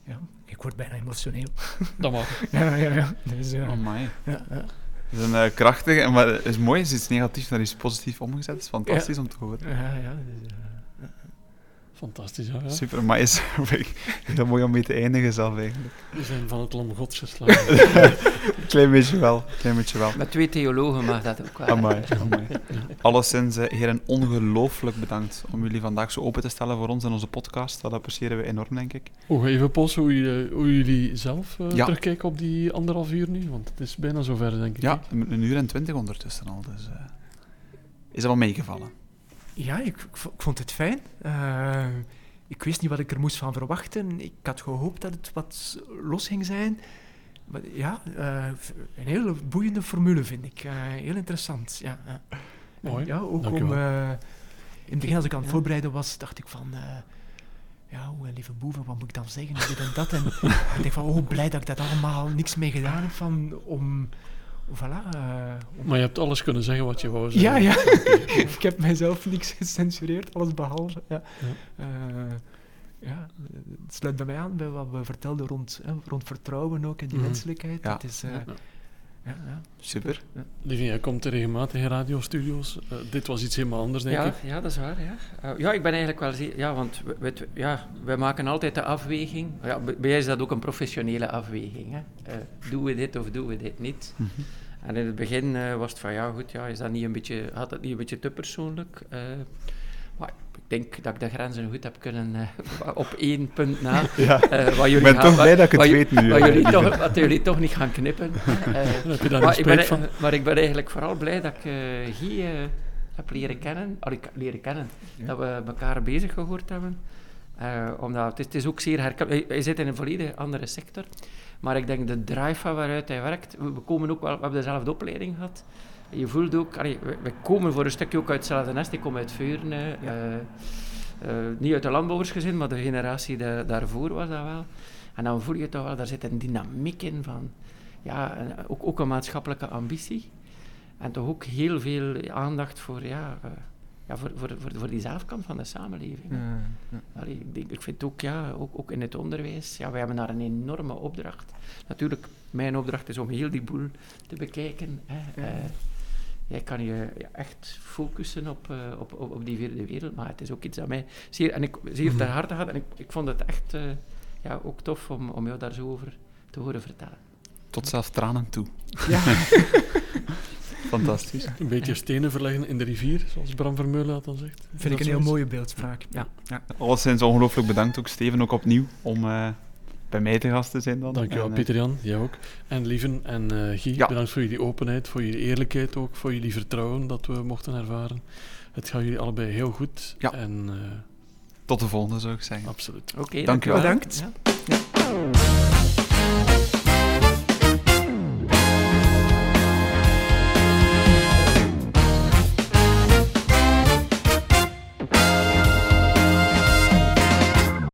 ja, ik word bijna emotioneel. Dat mag. ja, ja, ja. Dus, eh, Amai. ja, ja. Het is een eh, krachtige, maar het is mooi, is iets negatiefs naar iets positiefs omgezet. Het is fantastisch om te horen. Ja, ja, dus, eh, Fantastisch, ja. Super, maar is heel mooi om mee te eindigen zelf eigenlijk. We zijn van het lam gods geslagen. Klein beetje wel, klein beetje wel. Met twee theologen mag dat ook wel. Amai, amai. Alleszins, eh, heren, ongelooflijk bedankt om jullie vandaag zo open te stellen voor ons en onze podcast. Dat appreciëren we enorm, denk ik. Oh, even pols hoe, jullie- hoe jullie zelf eh, Ja. terugkijken op die anderhalf uur nu, want het is bijna zover, denk ik. Ja, een uur en twintig ondertussen al, dus... eh, is dat wel meegevallen? Ja ik, ik vo- ik vond het fijn. Eh, ik wist niet wat ik er moest van verwachten. Ik had gehoopt dat het wat los ging zijn. Maar ja, eh, een hele boeiende formule vind ik. Eh, heel interessant. Ja, ja. Mooi, Ja, ook om... wel. eh, in het begin, als ik aan het voorbereiden was, dacht ik van... eh, ja, oh, lieve boeven, wat moet ik dan zeggen? Dit en dat. En ik denk van, oh, blij dat ik dat allemaal niks mee gedaan heb van... Om, voilà. eh, Maar je hebt alles kunnen zeggen wat je wou zeggen. ja, ja. ik heb mijzelf niks gecensureerd, alles behalve. Ja. Ja. Eh, ja, het sluit bij mij aan bij wat we vertelden rond, hè, rond vertrouwen ook en die Mhm. menselijkheid. Ja. Dat is, eh, Ja. ja, ja. Super. Lieve, jij komt regelmatig in radiostudio's. Eh, dit was iets helemaal anders, denk Ja, ik. ja, dat is waar. Ja, Eh, ja ik ben eigenlijk wel zeer... Ja, want we, we- ja, wij maken altijd de afweging. Ja, bij jij is dat ook een professionele afweging. Hè. Eh, doen we dit of doen we dit niet? Mhm. En in het begin eh, was het van, ja goed, ja, is dat niet een beetje, had dat niet een beetje te persoonlijk? Ik denk dat ik de grenzen goed heb kunnen eh, op één punt na. Ja. eh, wat Ik jullie ben gaan- toch blij dat ik het wat- weet nu. Wat eh, jullie, toch, wat jullie toch niet gaan knippen. Eh, maar, ik ben, spijt van. maar ik ben eigenlijk vooral blij dat ik Guy eh, heb leren kennen. Allee, ik- leren kennen. Ja. Dat we elkaar bezig gehoord hebben. Eh, omdat het is, het is ook zeer herkenbaar. Hij, zit in een volledig andere sector. Maar ik denk de drive van waaruit hij werkt. We, we komen ook wel, we hebben dezelfde opleiding gehad. Je voelt ook, allee, we komen voor een stukje ook uit hetzelfde nest. Ik kom uit Veurne. eh, eh, niet uit de landbouwersgezin, maar de generatie da- daarvoor was dat wel. En dan voel je toch wel, daar zit een dynamiek in van, ja, ook, ook een maatschappelijke ambitie. En toch ook heel veel aandacht voor, ja, eh, ja, voor, voor, voor, voor die zelfkant van de samenleving. Ja, ja. Allee, ik, denk, ik vind ook, ja, ook, ook in het onderwijs, ja, wij hebben daar een enorme opdracht. Natuurlijk, mijn opdracht is om heel die boel te bekijken. Hè. Jij kan je ja, echt focussen op, eh, op, op, op die vierde wereld, maar het is ook iets dat mij zeer, en ik, zeer ter harte gaat. En ik, ik vond het echt eh, ja, ook tof om, om jou daar zo over te horen vertellen. Tot zelfs tranen toe. Ja. Fantastisch. Een beetje stenen verleggen in de rivier, zoals Bram Vermeulen dat dan zegt. Vind dat ik een heel mooie beeldspraak. Ja. Ja. Alleszins ongelooflijk bedankt ook, Steven, ook opnieuw, om eh, bij mij te gast te zijn dan. Dankjewel, En, eh, Pieter-Jan. Jij ook. En Lieven en eh Guy, Ja. bedankt voor jullie openheid, voor jullie eerlijkheid ook, voor jullie vertrouwen dat we mochten ervaren. Het gaat jullie allebei heel goed. Ja. En eh, Tot de volgende, zou ik zeggen. absoluut. Oké, Dank u wel. Bedankt. Ja.